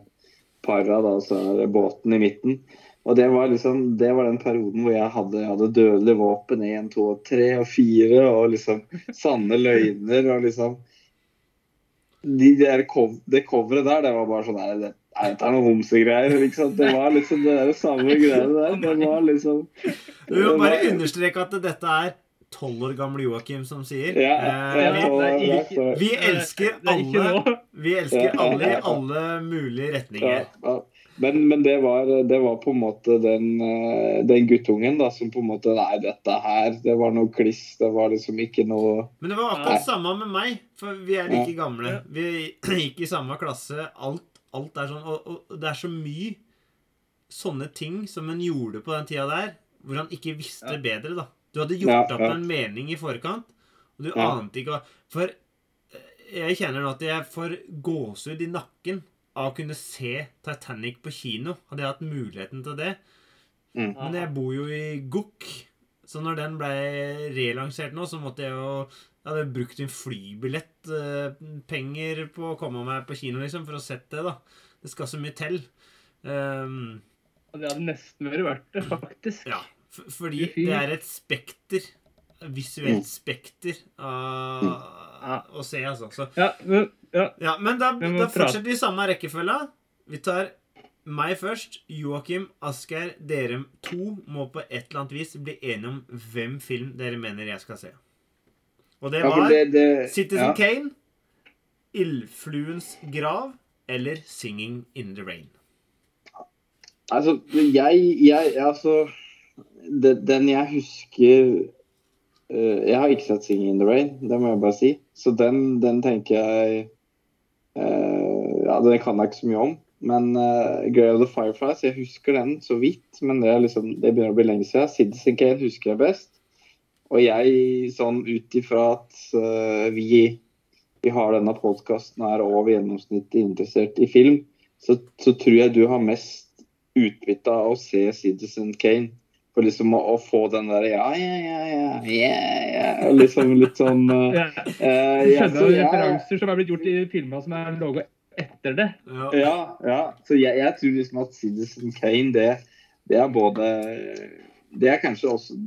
para, da, så er det båten i midten. Og det var liksom, det var den perioden hvor jeg hadde, jeg hadde dødelige våpen 1, 2, 3 og 4, og liksom sanne løgner og liksom de der cov Det coveret der, det var bare sånn her det, Nei, det er noen homsegreier. Liksom. Det var liksom det der samme greiene der. Det var liksom Du må bare understreke at dette er tolv år gamle Joakim som sier. Ja, Eh, ja, vi, ikke- vi elsker er alle. Vi elsker alle i alle mulige retninger. ja. Men, men det, var, det var på en måte den, eh, den guttungen da, som på en måte Nei, dette her, det var noe kliss. Det var liksom ikke noe Men det var akkurat samme med meg, for vi er like gamle. Vi gikk i samme klasse. Alt, alt er sånn. Og, og det er så mye sånne ting som en gjorde på den tida der, hvor han ikke visste Ja. bedre, da. Du hadde gjort Ja, opp en mening i forkant, og du ante ikke hva For eh, jeg kjenner nå at jeg får gåsehud i nakken av å kunne se Titanic på kino. Hadde jeg hatt muligheten til det. Mm. Men jeg bor jo i Gokk, så når den ble relansert nå, så måtte jeg jo Jeg hadde brukt en flybillett, eh, penger på å komme meg på kino, liksom, for å sett det, da. Det skal så mye til. Um, Det hadde nesten vært verdt det, faktisk. ja. f fordi det er et spekter. Visuelt spekter av Ja. å se, altså. Så, Ja, men, ja. ja, men da, da fortsetter vi i samme rekkefølge. Vi tar meg først. Joakim, Asgeir, dere to må på et eller annet vis bli enige om hvem film dere mener jeg skal se. Og det var det, det, Citizen ja. Kane, Ildfluens grav eller Singing in the Rain. Altså, jeg, jeg Altså Den jeg husker eh, Jeg har ikke sett 'Singing in the Rain', det må jeg bare si. Så den, den tenker jeg uh, Ja, den kan jeg ikke så mye om. Men uh, Grey of the Fireflies, jeg husker den så vidt. Men det, liksom, det begynner å bli lenge siden. Citizen Kane husker jeg best. Og jeg, sånn ut ifra at uh, vi, vi har denne podkasten her over gjennomsnittet interessert i film, så, så tror jeg du har mest utbytte av å se Citizen Kane. For liksom å, å få den der ja, ja, ja, ja, ja, ja Liksom litt sånn uh, Ja. uh, ja, skjønner så jo referanser som er blitt gjort i filmer som er laga etter det. Ja. Ja, ja. Så jeg, jeg tror liksom at Citizen Kane, det, det er både Det er kanskje også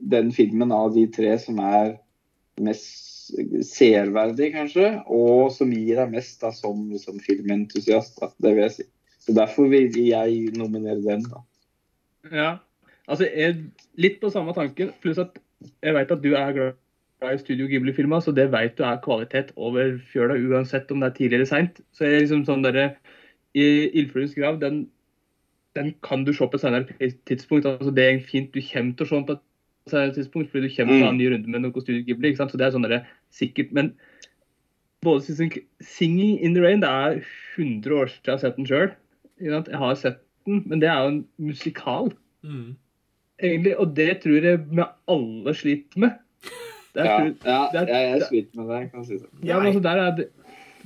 den filmen av de tre som er mest seerverdig, kanskje, og som gir deg mest da, som liksom, filmentusiast. Da, det vil jeg si. Så Derfor vil jeg nominere den. da. Ja. Altså, jeg, litt på samme tanken, pluss at jeg vet at du er glad i Studio Ghibli-filmer, så det vet du er kvalitet over fjøla, uansett om det er tidlig eller seint. Så jeg liksom sånn derre I 'Ildfluens grav', den, den kan du se på et senere tidspunkt. Altså, det er fint du kommer til å se den på et senere tidspunkt, fordi du kommer til en ny runde med noe Studio Ghibli. ikke sant? Så det er sånn derre sikkert. Men både 'Singing in the Rain' det er 100 år siden jeg har sett den sjøl. Jeg har sett den, men det er jo en musikal. Mm. egentlig. Og det tror jeg vi alle sliter med. Det er, Ja, ja er- jeg, jeg sliter med det. jeg kan si det. ja, men altså, der er det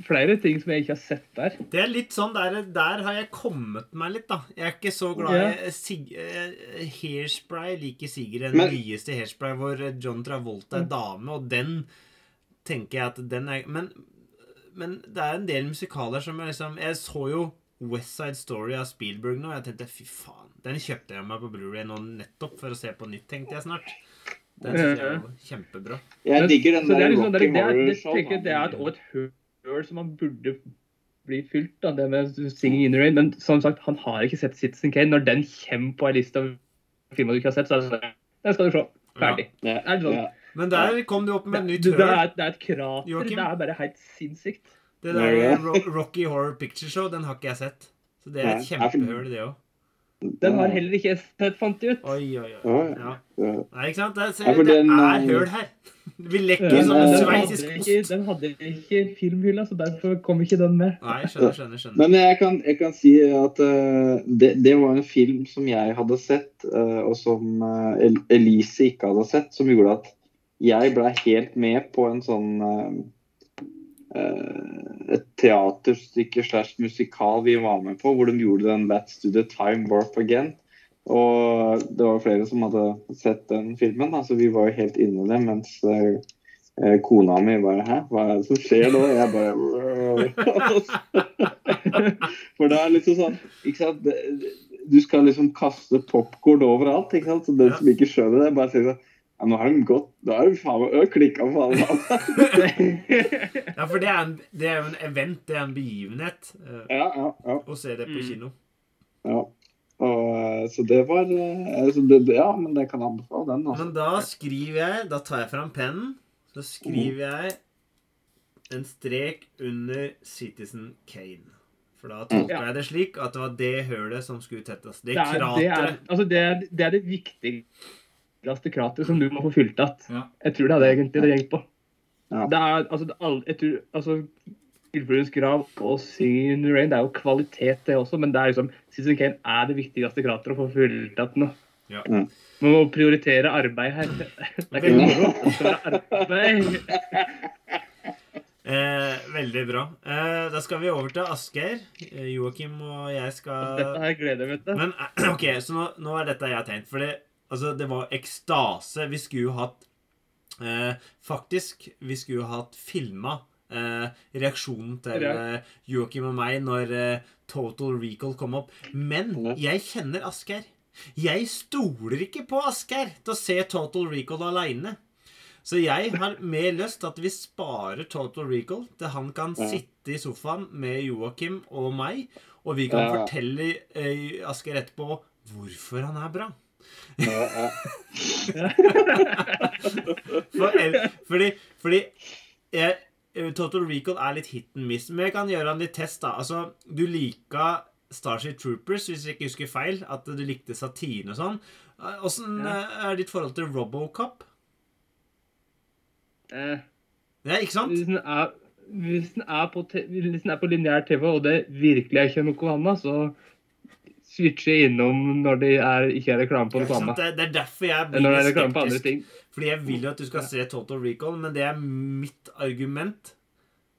flere ting som jeg ikke har sett der. Det er litt sånn, der, der har jeg kommet meg litt, da. Jeg er ikke så glad i eh, sig, eh, Hairspray. Liker Sigurd den Men- nyeste Hairspray hvor John Travolta er dame, og den tenker jeg at den er Men, men det er en del musikaler som jeg liksom Jeg så jo West Side Story av Spielberg nå, og jeg tenkte fy faen. Den kjøpte jeg meg på Blu-ray nå nettopp for å se på nytt, tenkte jeg snart. Den synes jeg var kjempebra. Jeg digger den der er liksom, det, Rocky er- det, det, Show. det er et, og et høl som han burde bli fylt, da, det med 'Singing in the Rain'. Men som sagt, han har ikke sett Citizen Kane. Når den kommer på ei liste av filmer du ikke har sett, så er det sånn Den skal du se. Ferdig. Ja, Er det sånn? ja. Men der kom du opp med et ny nytt det, det, er, det er et krater. Joachim? Det er bare helt sinnssykt. Det der Rocky Horror Picture Show, den har ikke jeg sett. Så det er et kjempehull, det òg. Den har heller ikke jeg sett, fant ut. Oi, oi, oi. Ja. Ja. Nei, ikke sant? Det, er- Ja, for det er eh, høl her. Vi lekker som en den, sveitsisk ost. den hadde ikke filmhylla, så derfor kom ikke den med. Nei, skjønner, skjønner. skjønner. Men jeg kan, jeg kan si at uh, det, det var en film som jeg hadde sett, uh, og som uh, Elise ikke hadde sett, som gjorde at jeg ble helt med på en sånn eh, eh, Et teaterstykke slash musikal vi var med på, hvor de gjorde den 'Let's do the time warp again'. Og det var flere som hadde sett den filmen, da, så vi var jo helt inne i det. Mens eh, eh, kona mi bare 'hæ, hva er det som skjer nå?' Jeg bare For det er liksom sånn ikke sant? Du skal liksom kaste popkorn overalt. ikke sant? Så den som ikke skjønner det, bare sier sånn ja, nå har de gått Da har de faen meg klikka på alle sammen. Ja, for det er, en, det er jo en event, det er en begivenhet uh, Ja, ja, ja. å se det på Mm. kino. ja. Og, eh, så det var eh, så det, Ja, men det kan anbefale den. altså. Men da skriver jeg Da tar jeg fram pennen. Så skriver jeg en strek under Citizen Kane. For da tolker Ja. jeg det slik at det var det hølet som skulle tettes. Det Det er det, altså det, det er det viktigste krateret som du må få fylt igjen. Ja. Jeg tror det er det egentlig det gjengt på. Ja. Det er, altså, det er jeg tror, altså, Ildfuglenes grav og Singing in the Rain det er jo kvalitet, det også, men det er liksom, Citizen Kane er det viktigste krateret å få fylt igjen nå. Ja. Mm. Man må prioritere arbeid her. Det er ikke moro. Det skal være arbeid. Eh, veldig bra. Eh, da skal vi over til Asgeir. Eh, Joakim og jeg skal Dette her gleder jeg meg til. Men OK, så nå, nå er dette jeg har tenkt. For det, altså, det var ekstase. Vi skulle jo hatt eh, Faktisk, vi skulle jo hatt filma eh, reaksjonen til eh, Joakim og meg når eh, Total Recall kom opp. Men jeg kjenner Asgeir. Jeg stoler ikke på Asgeir til å se Total Recall aleine. Så jeg har mer lyst til at vi sparer Total Recall til han kan Ja. sitte i sofaen med Joakim og meg, og vi kan Ja. fortelle eh, Asgeir etterpå hvorfor han er bra. For, fordi fordi jeg, eh, Total Recall er litt hit and miss. Men jeg kan gjøre en litt test, da. Altså, du liker Starship Troopers, hvis jeg ikke husker feil. At du likte Satine og sånn. Eh, Åssen Ja. eh, er ditt forhold til Robocop? Eh, Ja, ikke sant? hvis den er, hvis den er på, hvis den er på lineær TV, og det virkelig er ikke noe annet, så switcher jeg innom når det er, ikke er reklame på det samme. Det, det er derfor jeg blir når reklame på andre skeptisk. ting. Fordi jeg vil jo at du skal se Total Recall, men det er mitt argument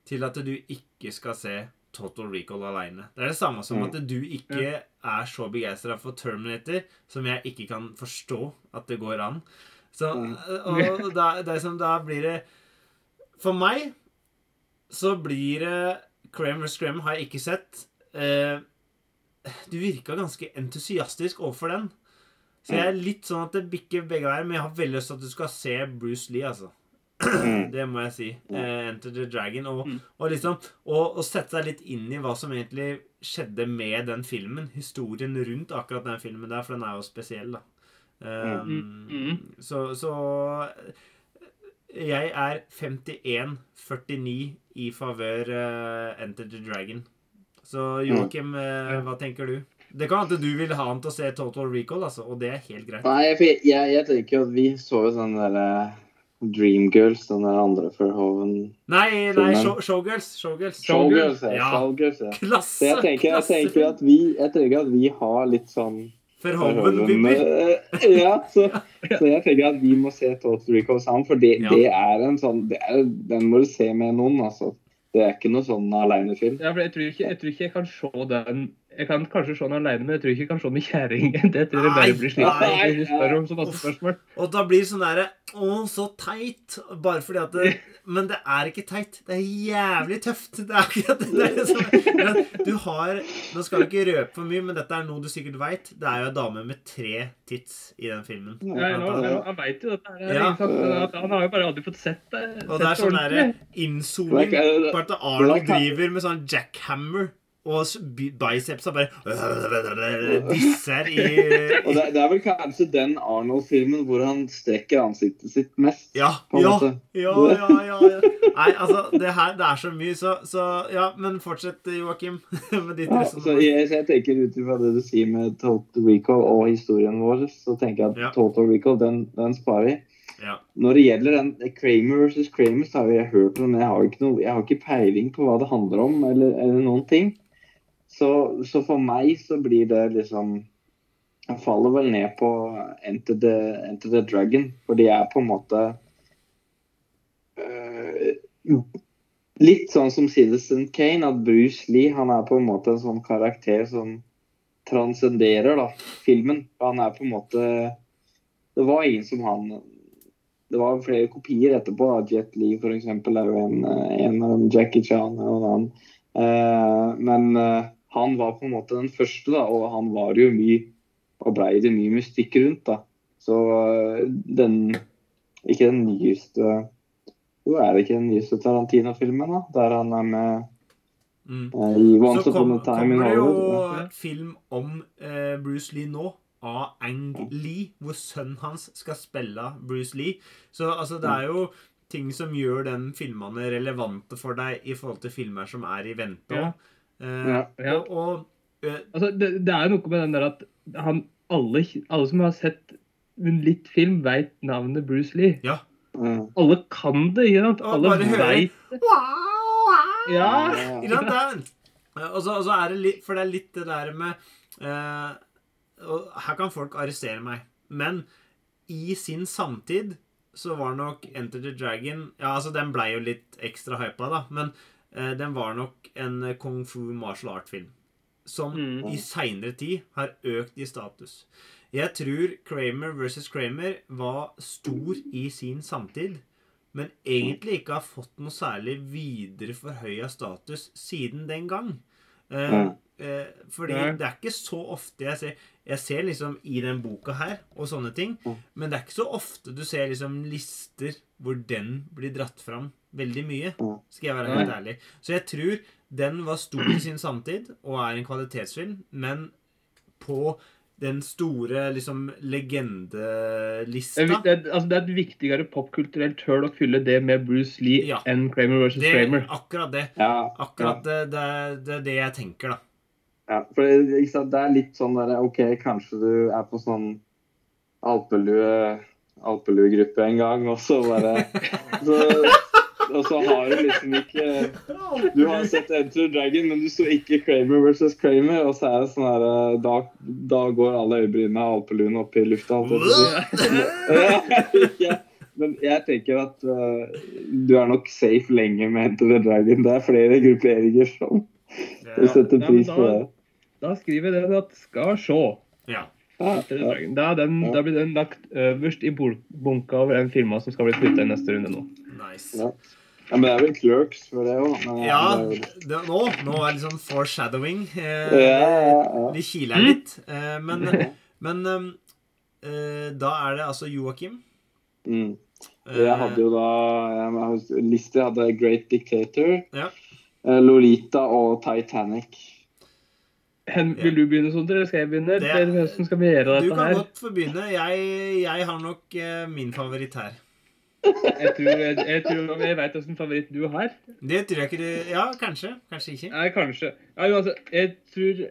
til at du ikke skal se Total Recall aleine. Det er det samme som Mm. at du ikke er så begeistra for Terminator som jeg ikke kan forstå at det går an. Så, Mm. og da, som da blir det For meg så blir det Creme vs. Creme har jeg ikke sett. Eh, du virka ganske entusiastisk overfor den. Så jeg er litt sånn at det bikker begge veier, men jeg har veldig lyst til at du skal se Bruce Lee, altså. Mm. Det må jeg si. Eh, Enter the Dragon. Og, Mm. og liksom og, og sette seg litt inn i hva som egentlig skjedde med den filmen. Historien rundt akkurat den filmen der, for den er jo spesiell, da. Um, Mm. Mm. Så, så jeg er 51-49 i favør uh, Enter the Dragon. Så Joakim, mm. hva tenker du? Det kan hende du vil ha han til å se Total Recall, altså, og det er helt greit. Nei, jeg, jeg, jeg tenker jo at vi så jo sånn derre Dreamgirls, den der andre Verhoven Nei, nei, show, Showgirls. Showgirls. Showgirls, ja. Showgirls, ja. Så Klasse! jeg tenker, jeg tenker at vi, jeg tenker at vi har litt sånn Verhoeven-vibber. Eh, Ja, så, så jeg tenker at vi må se Total Recall sammen, for det, Ja. det er en sånn det er, Den må du se med noen, altså. Det er ikke noe sånn alenefilm. Ja, jeg jeg tror ikke jeg kan se den Jeg kan kanskje se den alene, men jeg tror ikke jeg kan se den med kjerringen. Det tror jeg bare blir slitsomt. av. hvis spør om så masse spørsmål. Og da blir det sånn derre Å, så teit. Bare fordi at det, Men det er ikke teit. Det er jævlig tøft. Det er akkurat det. det er liksom, men du har Nå skal du ikke røpe for mye, men dette er noe du sikkert veit. Det er jo en dame med tre tits i den filmen. Ja, nå, han veit jo dette. her. Ja. Han har jo bare aldri fått sett det. Og det er sånn derre ordentlig. innzooming Black- at Arnold driver med sånn jackhammer. Og biceps er bicepsa bare disser i, Og det, er vel kanskje den Arnold-filmen hvor han strekker ansiktet sitt mest. Ja, ja, ja, ja. Nei, altså, det her det er så mye, så, så Ja, men fortsett, Joakim, med ditt resonnement. jeg, tenker ut ifra det du sier med Total Recall og historien vår, så tenker jeg at. Total Recall, den, den sparer vi. Ja. Når det gjelder den Kramer versus Kramer, så har jeg hørt om det. Jeg har ikke, noe, jeg har ikke peiling på hva det handler om, eller, eller noen ting. Så, så for meg så blir det liksom Jeg faller vel ned på Enter the, Enter the Dragon, for de er på en måte øh, Litt sånn som Citizen Kane, at Bruce Lee han er på en måte en sånn karakter som transcenderer da, filmen. Han er på en måte Det var ingen som han Det var flere kopier etterpå. da, Jet Li for eksempel, er jo en, en av dem. Jackie Chan er en annen. Uh, men eh, han var på en måte den første, da, og han var jo mye Og blei det mye mystikk rundt, da. Så eh, den Ikke den nyeste Jo, er det ikke den nyeste Tarantino-filmen, da? Der han er med Mm. uh, i Once Så Upon kom, a Time in kommer det jo film om uh, Bruce Lee nå. Av Ang Lee, hvor sønnen hans skal spille Bruce Lee. Så altså, det er jo ting som gjør den filmene relevante for deg i forhold til filmer som er i vente. Ja. Eh, Ja. Ja. Og, og eh, Altså, det, det er jo noe med den der at han, alle, alle som har sett litt film, veit navnet Bruce Lee. Ja. Alle kan det, ikke sant? Alle veit det. Ja. Ikke sant? Eh, og så og så er det litt For det er litt det der med eh, Og her kan folk arrestere meg. Men i sin samtid så var nok Enter the Dragon Ja, altså, den blei jo litt ekstra hypa, da. Men den var nok en eh, kung fu martial art-film. Som Mm. i seinere tid har økt i status. Jeg tror Kramer versus Kramer var stor i sin samtid men egentlig ikke har fått noe særlig videre forhøya status siden den gang. Eh, Ja. eh, fordi Nei. det er ikke så ofte jeg ser Jeg ser liksom i den boka her og sånne ting, men det er ikke så ofte du ser liksom lister hvor den blir dratt fram veldig mye. Skal jeg være helt ærlig. Så jeg tror den var stor i sin samtid og er en kvalitetsfilm, men på den store liksom legendelista Det, det, altså, det er et viktigere popkulturelt høl å fylle det med Bruce Lee Ja. enn Kramer versus Det, Kramer. akkurat det. Ja, Akkurat det, det, det er det jeg tenker, da. ja. For det, det er litt sånn derre OK, kanskje du er på sånn alpelue alpeluegruppe en gang, og så bare så, Og så har du liksom ikke Du har sett Enter the Dragon, men du så ikke Kramer versus Kramer, og så er det sånn her eh, Da, da går alle øyebrynene av alpeluen opp i lufta. Ja, Men jeg tenker at uh, du er nok safe lenge med Enter the Dragon. Det er flere grupperinger som Ja. setter Ja, pris da- på det. Da skriver jeg det at skal sjå. ja. Ja, ja. Da, den, Ja. da blir den lagt øverst i bunka over den filma som skal bli flytta i neste runde nå. Nice. Ja. Ja, men det er vel Clerks for det òg. Ja, det, nå, nå er det sånn foreshadowing. Eh, Ja, ja, ja. Vi kiler litt. Eh, men men eh, da er det altså Joakim. Mm. Eh, Jeg hadde jo da jeg hadde Great Dictator, Ja. eh, Lolita og Titanic. Hen, vil du begynne Sondre? eller skal jeg begynne? Det- Hvordan skal vi gjøre Du kan godt få begynne. Jeg, jeg har nok eh, min favoritt her. Jeg tror jeg, jeg, tror, jeg vet hvilken favoritt du har. Det tror jeg ikke du Ja, kanskje. Kanskje ikke. Nei, kanskje. Ja, altså, jeg tror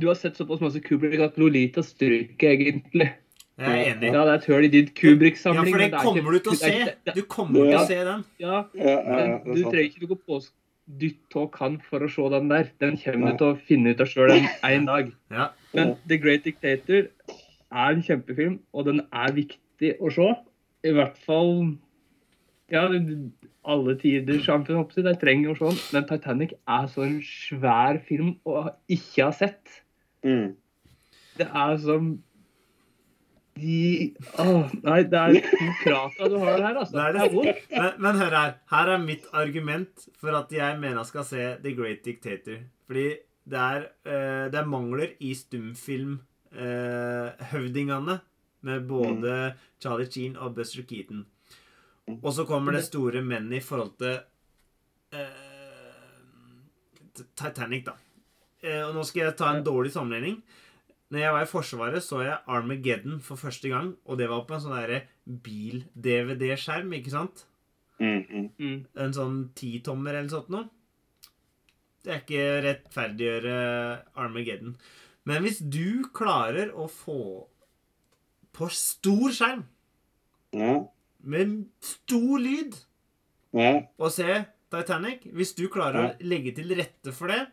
Du har sett såpass masse Kubrick at Lolita stryker, egentlig. Jeg er enig. Ja, det er et hull i din Ja, Kubrick-samling. for det er kommer du til å se. Du kommer til å se den. Ja, Ja, ja, ja, men du trenger ikke noe påsk... dytt og kan for å se den der. Den kommer du til å finne ut av sjøl en, en dag. Ja. Men The Great Dictator er en kjempefilm, og den er viktig å se. I hvert fall Ja, alle tiders samfunn oppsett, de trenger å se den. Men Titanic er så en svær film å ikke ha sett. Mm. Det er som de Åh, nei, det er krata du har her, altså. Det er Det det. er vondt. Men, men hør her. Her er mitt argument for at jeg mener jeg skal se The Great Dictator. Fordi det er, eh, det er mangler i stumfilmhøvdingene eh, høvdingene med både Charlie Sheen og Buster Keaton. Og så kommer det store men i forhold til uh, Titanic, da. Uh, og nå skal jeg ta en dårlig sammenligning. Når jeg var i Forsvaret, så jeg Armageddon for første gang. Og det var på en sånn bil-DVD-skjerm, ikke sant? Mm, mm. Mm. En sånn titommer eller sånt noe. Det er ikke rettferdiggjøre Armageddon. Men hvis du klarer å få på stor skjerm, Ja. med stor lyd, Ja. og se Titanic Hvis du klarer å legge til rette for det,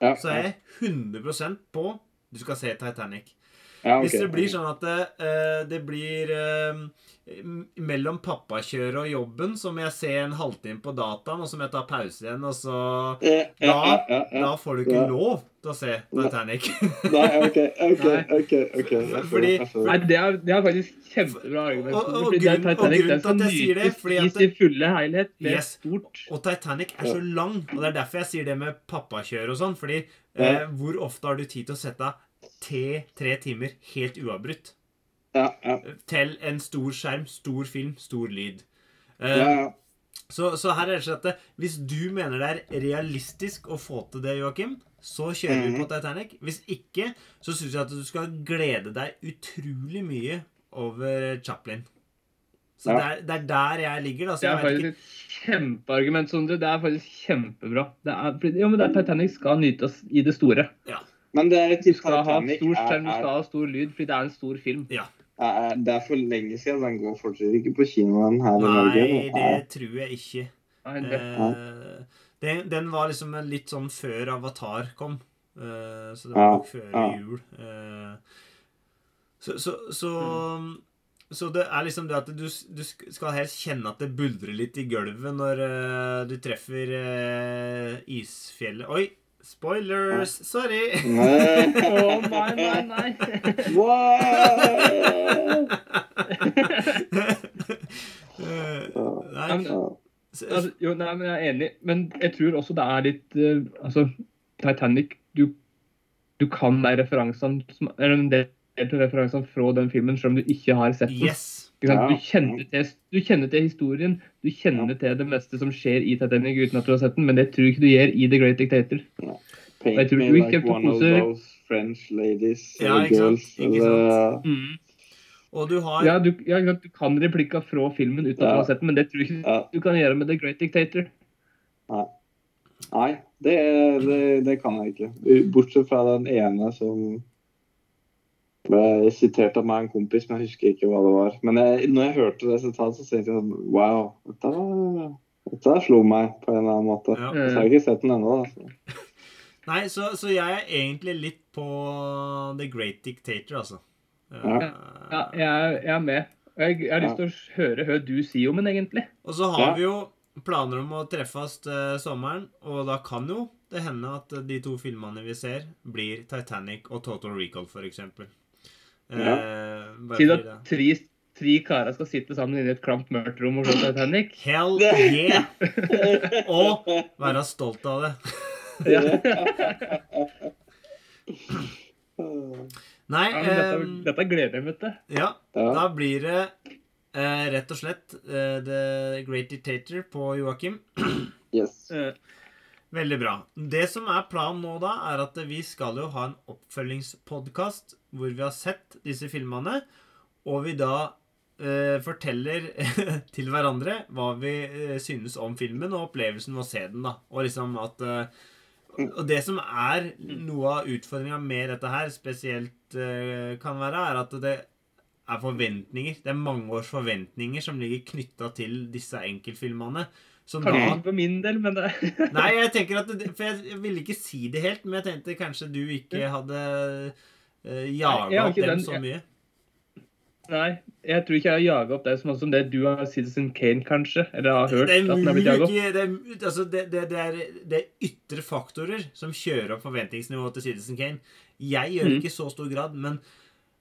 Ja. så er jeg 100% på du skal se Titanic. Ja, okay. Hvis det blir sånn at det, eh, det blir eh, mellom pappakjøret og jobben, så må jeg se en halvtime på dataen, og så må jeg ta pause igjen, og så Da, da får du ikke Ja. lov til å se Titanic. Nei, OK. ok, ok, ok. Fordi- Nei, det er, det er faktisk kjempebra argument. Og- og fordi er grunn- og grunnen til at jeg sier det, fordi at det, fulle helhet med Yes. stort Og Titanic er så lang, og det er derfor jeg sier det med pappakjør og sånn. Fordi Ja. eh, hvor ofte har du tid til å sette av te, tre timer helt uavbrutt? Ja, ja. Til en stor skjerm, stor film, stor lyd. Uh, ja, ja. Så, så her er det slik at hvis du mener det er realistisk å få til det, Joakim, så kjører vi Mhm. på Titanic. Hvis ikke, så syns jeg at du skal glede deg utrolig mye over Chaplin. Så Ja. det, er, det er der jeg ligger, da. Så Det er jeg faktisk ikke et kjempeargument, Sondre. Det er faktisk kjempebra. Det er, ja, men det er Titanic skal nytes i det store. Men det er et Du skal ha stor er, skjerm, du skal ha stor lyd, fordi det er en stor film. Ja. er, Det er for lenge siden. Den går fortsatt ikke på kinoen her i Norge. Nei, det tror jeg ikke. Nei, det, Eh, den, den var liksom litt sånn før Avatar kom. Eh, så det var nok før ja. jul. Eh, så, så, så, så det er liksom det at du, du skal helst kjenne at det buldrer litt i gulvet når uh, du treffer uh, isfjellet Oi! Spoilers! Sorry! Å oh, nei, nei, nei. Wow! Nei, altså, jo, nei, men jeg er enig. Men jeg tror også det er litt uh, Altså, Titanic Du, du kan de referansene Eller en del av referansene fra den filmen, selv om du ikke har sett den. Yes! Ikke sant? Ja. Du, kjenner til, du kjenner til historien, du kjenner til det meste som skjer i Titanic uten at du har sett den, men det tror jeg ikke du gjør i The Great Dictator. Ja. Paint me like one of those French ladies Ja, or ikke sant, girls. Og du har Ja, du, ja, du kan replikka fra filmen uten at Ja. du har sett den, men det tror jeg ikke Ja. du kan gjøre med The Great Dictator. Nei, det, det, det kan jeg ikke. Bortsett fra den ene som ble sitert av meg en kompis, men jeg husker ikke hva det var. Men jeg, når jeg hørte det sitatet, så tenkte jeg sånn Wow, dette, dette slo meg på en eller annen måte. Ja. Så jeg har ikke sett den ennå. da, så. Nei, så, så jeg er egentlig litt på The Great Dictator, altså. Ja. Ja, jeg, jeg er med. Jeg, jeg har lyst til å høre hva du sier om den, egentlig. Og så har Ja. vi jo planer om å treffes til sommeren, og da kan jo det hende at de to filmene vi ser, blir Titanic og Total Recall, for eksempel. Eh, at tre, tre karer skal sitte sammen inne i et klamt mørkt rom og se Titanic. Hell yeah! Og være stolt av det. Ja. Nei, Ja, dette, eh, dette gleder jeg meg til. ja, Ja. da blir det eh, rett og slett eh, The Great Dictator på Joakim. Yes. Eh, Veldig bra. Det som er planen nå, da, er at vi skal jo ha en oppfølgingspodkast hvor vi har sett disse filmene, og vi da eh, forteller til hverandre hva vi eh, synes om filmen og opplevelsen ved å se den. da. Og liksom at eh, Og det som er noe av utfordringa med dette her, spesielt eh, kan være, er at det er forventninger. Det er mange års forventninger som ligger knytta til disse enkeltfilmene. Som Kanskje da ikke for min del, men det Nei, jeg tenker at det, For jeg ville ikke si det helt, men jeg tenkte kanskje du ikke hadde uh, Nei, jaga opp dem den- så jeg- mye. Nei, jeg tror ikke jeg har jaga opp deg så mye som det du har Citizen Kane, kanskje. Eller har hørt Det er at den har blitt jaga opp. det er, altså det, det, er, det er ytre faktorer som kjører opp forventningsnivået til Citizen Kane. Jeg gjør det Mm. ikke i så stor grad, men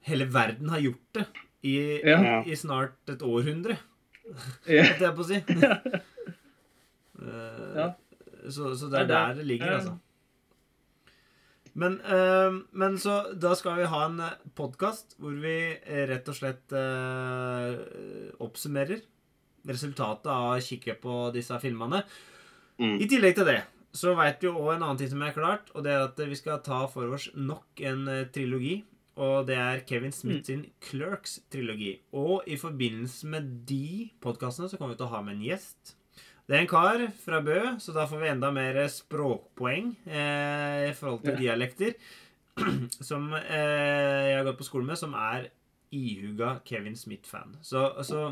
hele verden har gjort det i, Ja. i, snart et århundre, Ja. holdt jeg på å si. Eh, Ja. så, så Ja, det er- der det ligger, altså. Men, eh, men så da skal vi ha en podkast hvor vi eh, rett og slett eh, oppsummerer resultatet av å kikke på disse filmene. Mm. I tillegg til det så veit vi òg en annen ting som er klart, og det er at vi skal ta for oss nok en eh, trilogi. Og det er Kevin Smith sin Clerks-trilogi. Og i forbindelse med de podkastene så kommer vi til å ha med en gjest. Det er en kar fra Bø, så da får vi enda mer språkpoeng eh, i forhold til dialekter. Som eh, jeg har gått på skole med, som er ihuga Kevin Smith-fan. Så, så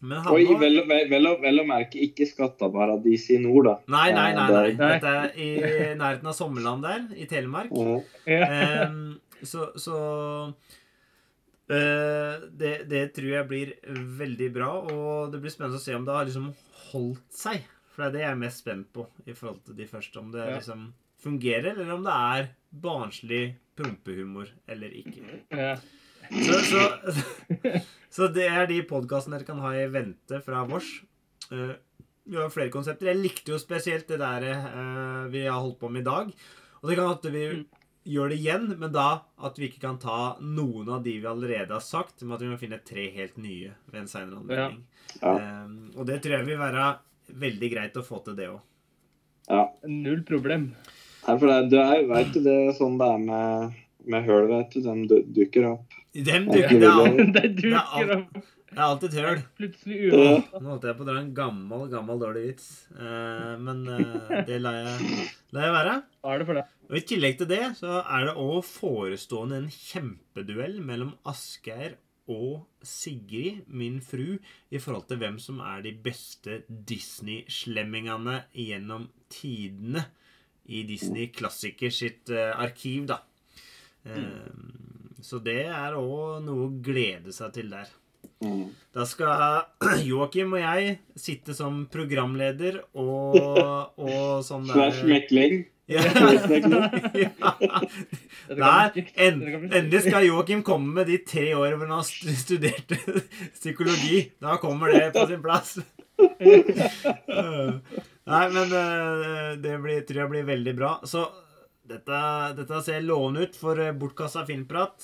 Men han Oi, vel, vel, vel, vel å merke ikke skatteparadis i nord, da. Nei, nei, nei. Nei. det Dette er i nærheten av Sommerland der, i Telemark. Ja. Ja. Eh, så så det, det tror jeg blir veldig bra, og det blir spennende å se om det har liksom holdt seg. For det er det jeg er mest spent på i forhold til de første. Om det Ja. liksom fungerer, eller om det er barnslig prompehumor eller ikke. Ja. Så, så, så det er de podkastene dere kan ha i vente fra vårs. Eh, vi har flere konsepter. Jeg likte jo spesielt det der eh, vi har holdt på med i dag. Og det kan at vi Mm. Gjør det igjen, men da at vi ikke kan ta noen av de vi allerede har sagt, men at vi må finne tre helt nye ved en seinere anledning. Ja. Eh, og det tror jeg vil være veldig greit å få til, det òg. ja. Null problem. Nei, for det, du er, vet du det er sånn det er med, med høl, vet du. De dukker opp. Dem dukker det er, Det Det er opp Det er alltid et høl. plutselig Ja. Nå holdt jeg på å dra en gammel, gammel dårlig vits. uh, men uh, det lar jeg, lar jeg være. Da er det for det. Og I tillegg til det så er det òg forestående en kjempeduell mellom Asgeir og Sigrid, min fru, i forhold til hvem som er de beste Disney-slemmingene gjennom tidene i Disney Klassiker sitt eh, arkiv, da. Mm. Så det er òg noe å glede seg til der. Mm. Da skal Joakim og jeg sitte som programleder og, og sånn der- Slash mekling. Ja. Der, en, endelig skal Joakim komme med de tre årene hvor han har studert psykologi. Da kommer det på sin plass. Nei, men eh, det blir, tror jeg blir veldig bra. Så dette, dette ser lovende ut for eh, bortkasta filmprat.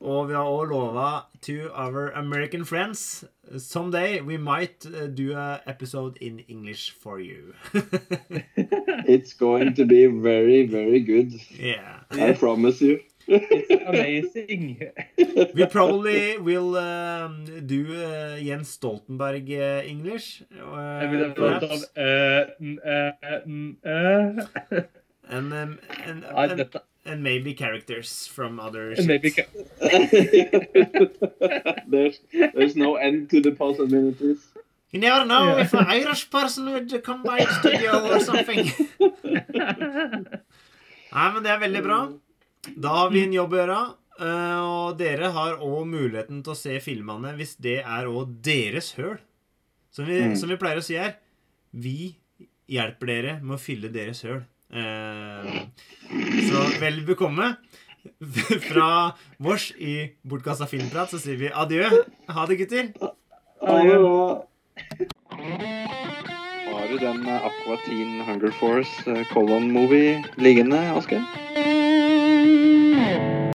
Og vi har òg lova to our American friends Someday we might uh, do a episode in English for you. It's going to be very, very good. yeah. I promise you. It's amazing. We probably will um, do uh, Jens Stoltenberg uh, English. Uh, perhaps. eh, eh, eh. and, um, and, and, and, and maybe characters from other Maybe ca there's, there's no end to the possibilities. You never know Yeah. if an Irish person would come by the studio or something. Nei, men det er veldig bra. Da har vi en jobb å gjøre. eh, Og dere har òg muligheten til å se filmene hvis det er òg deres høl. Som vi, Mm. som vi pleier å si her. Vi hjelper dere med å fylle deres høl. Eh, så vel bekomme. Fra vårs i Bortkasta filmprat så sier vi adjø. Ha det, gutter. Bra. Har du den eh, Aqua Teen Hunger Force eh, Colon-movie liggende, Asker?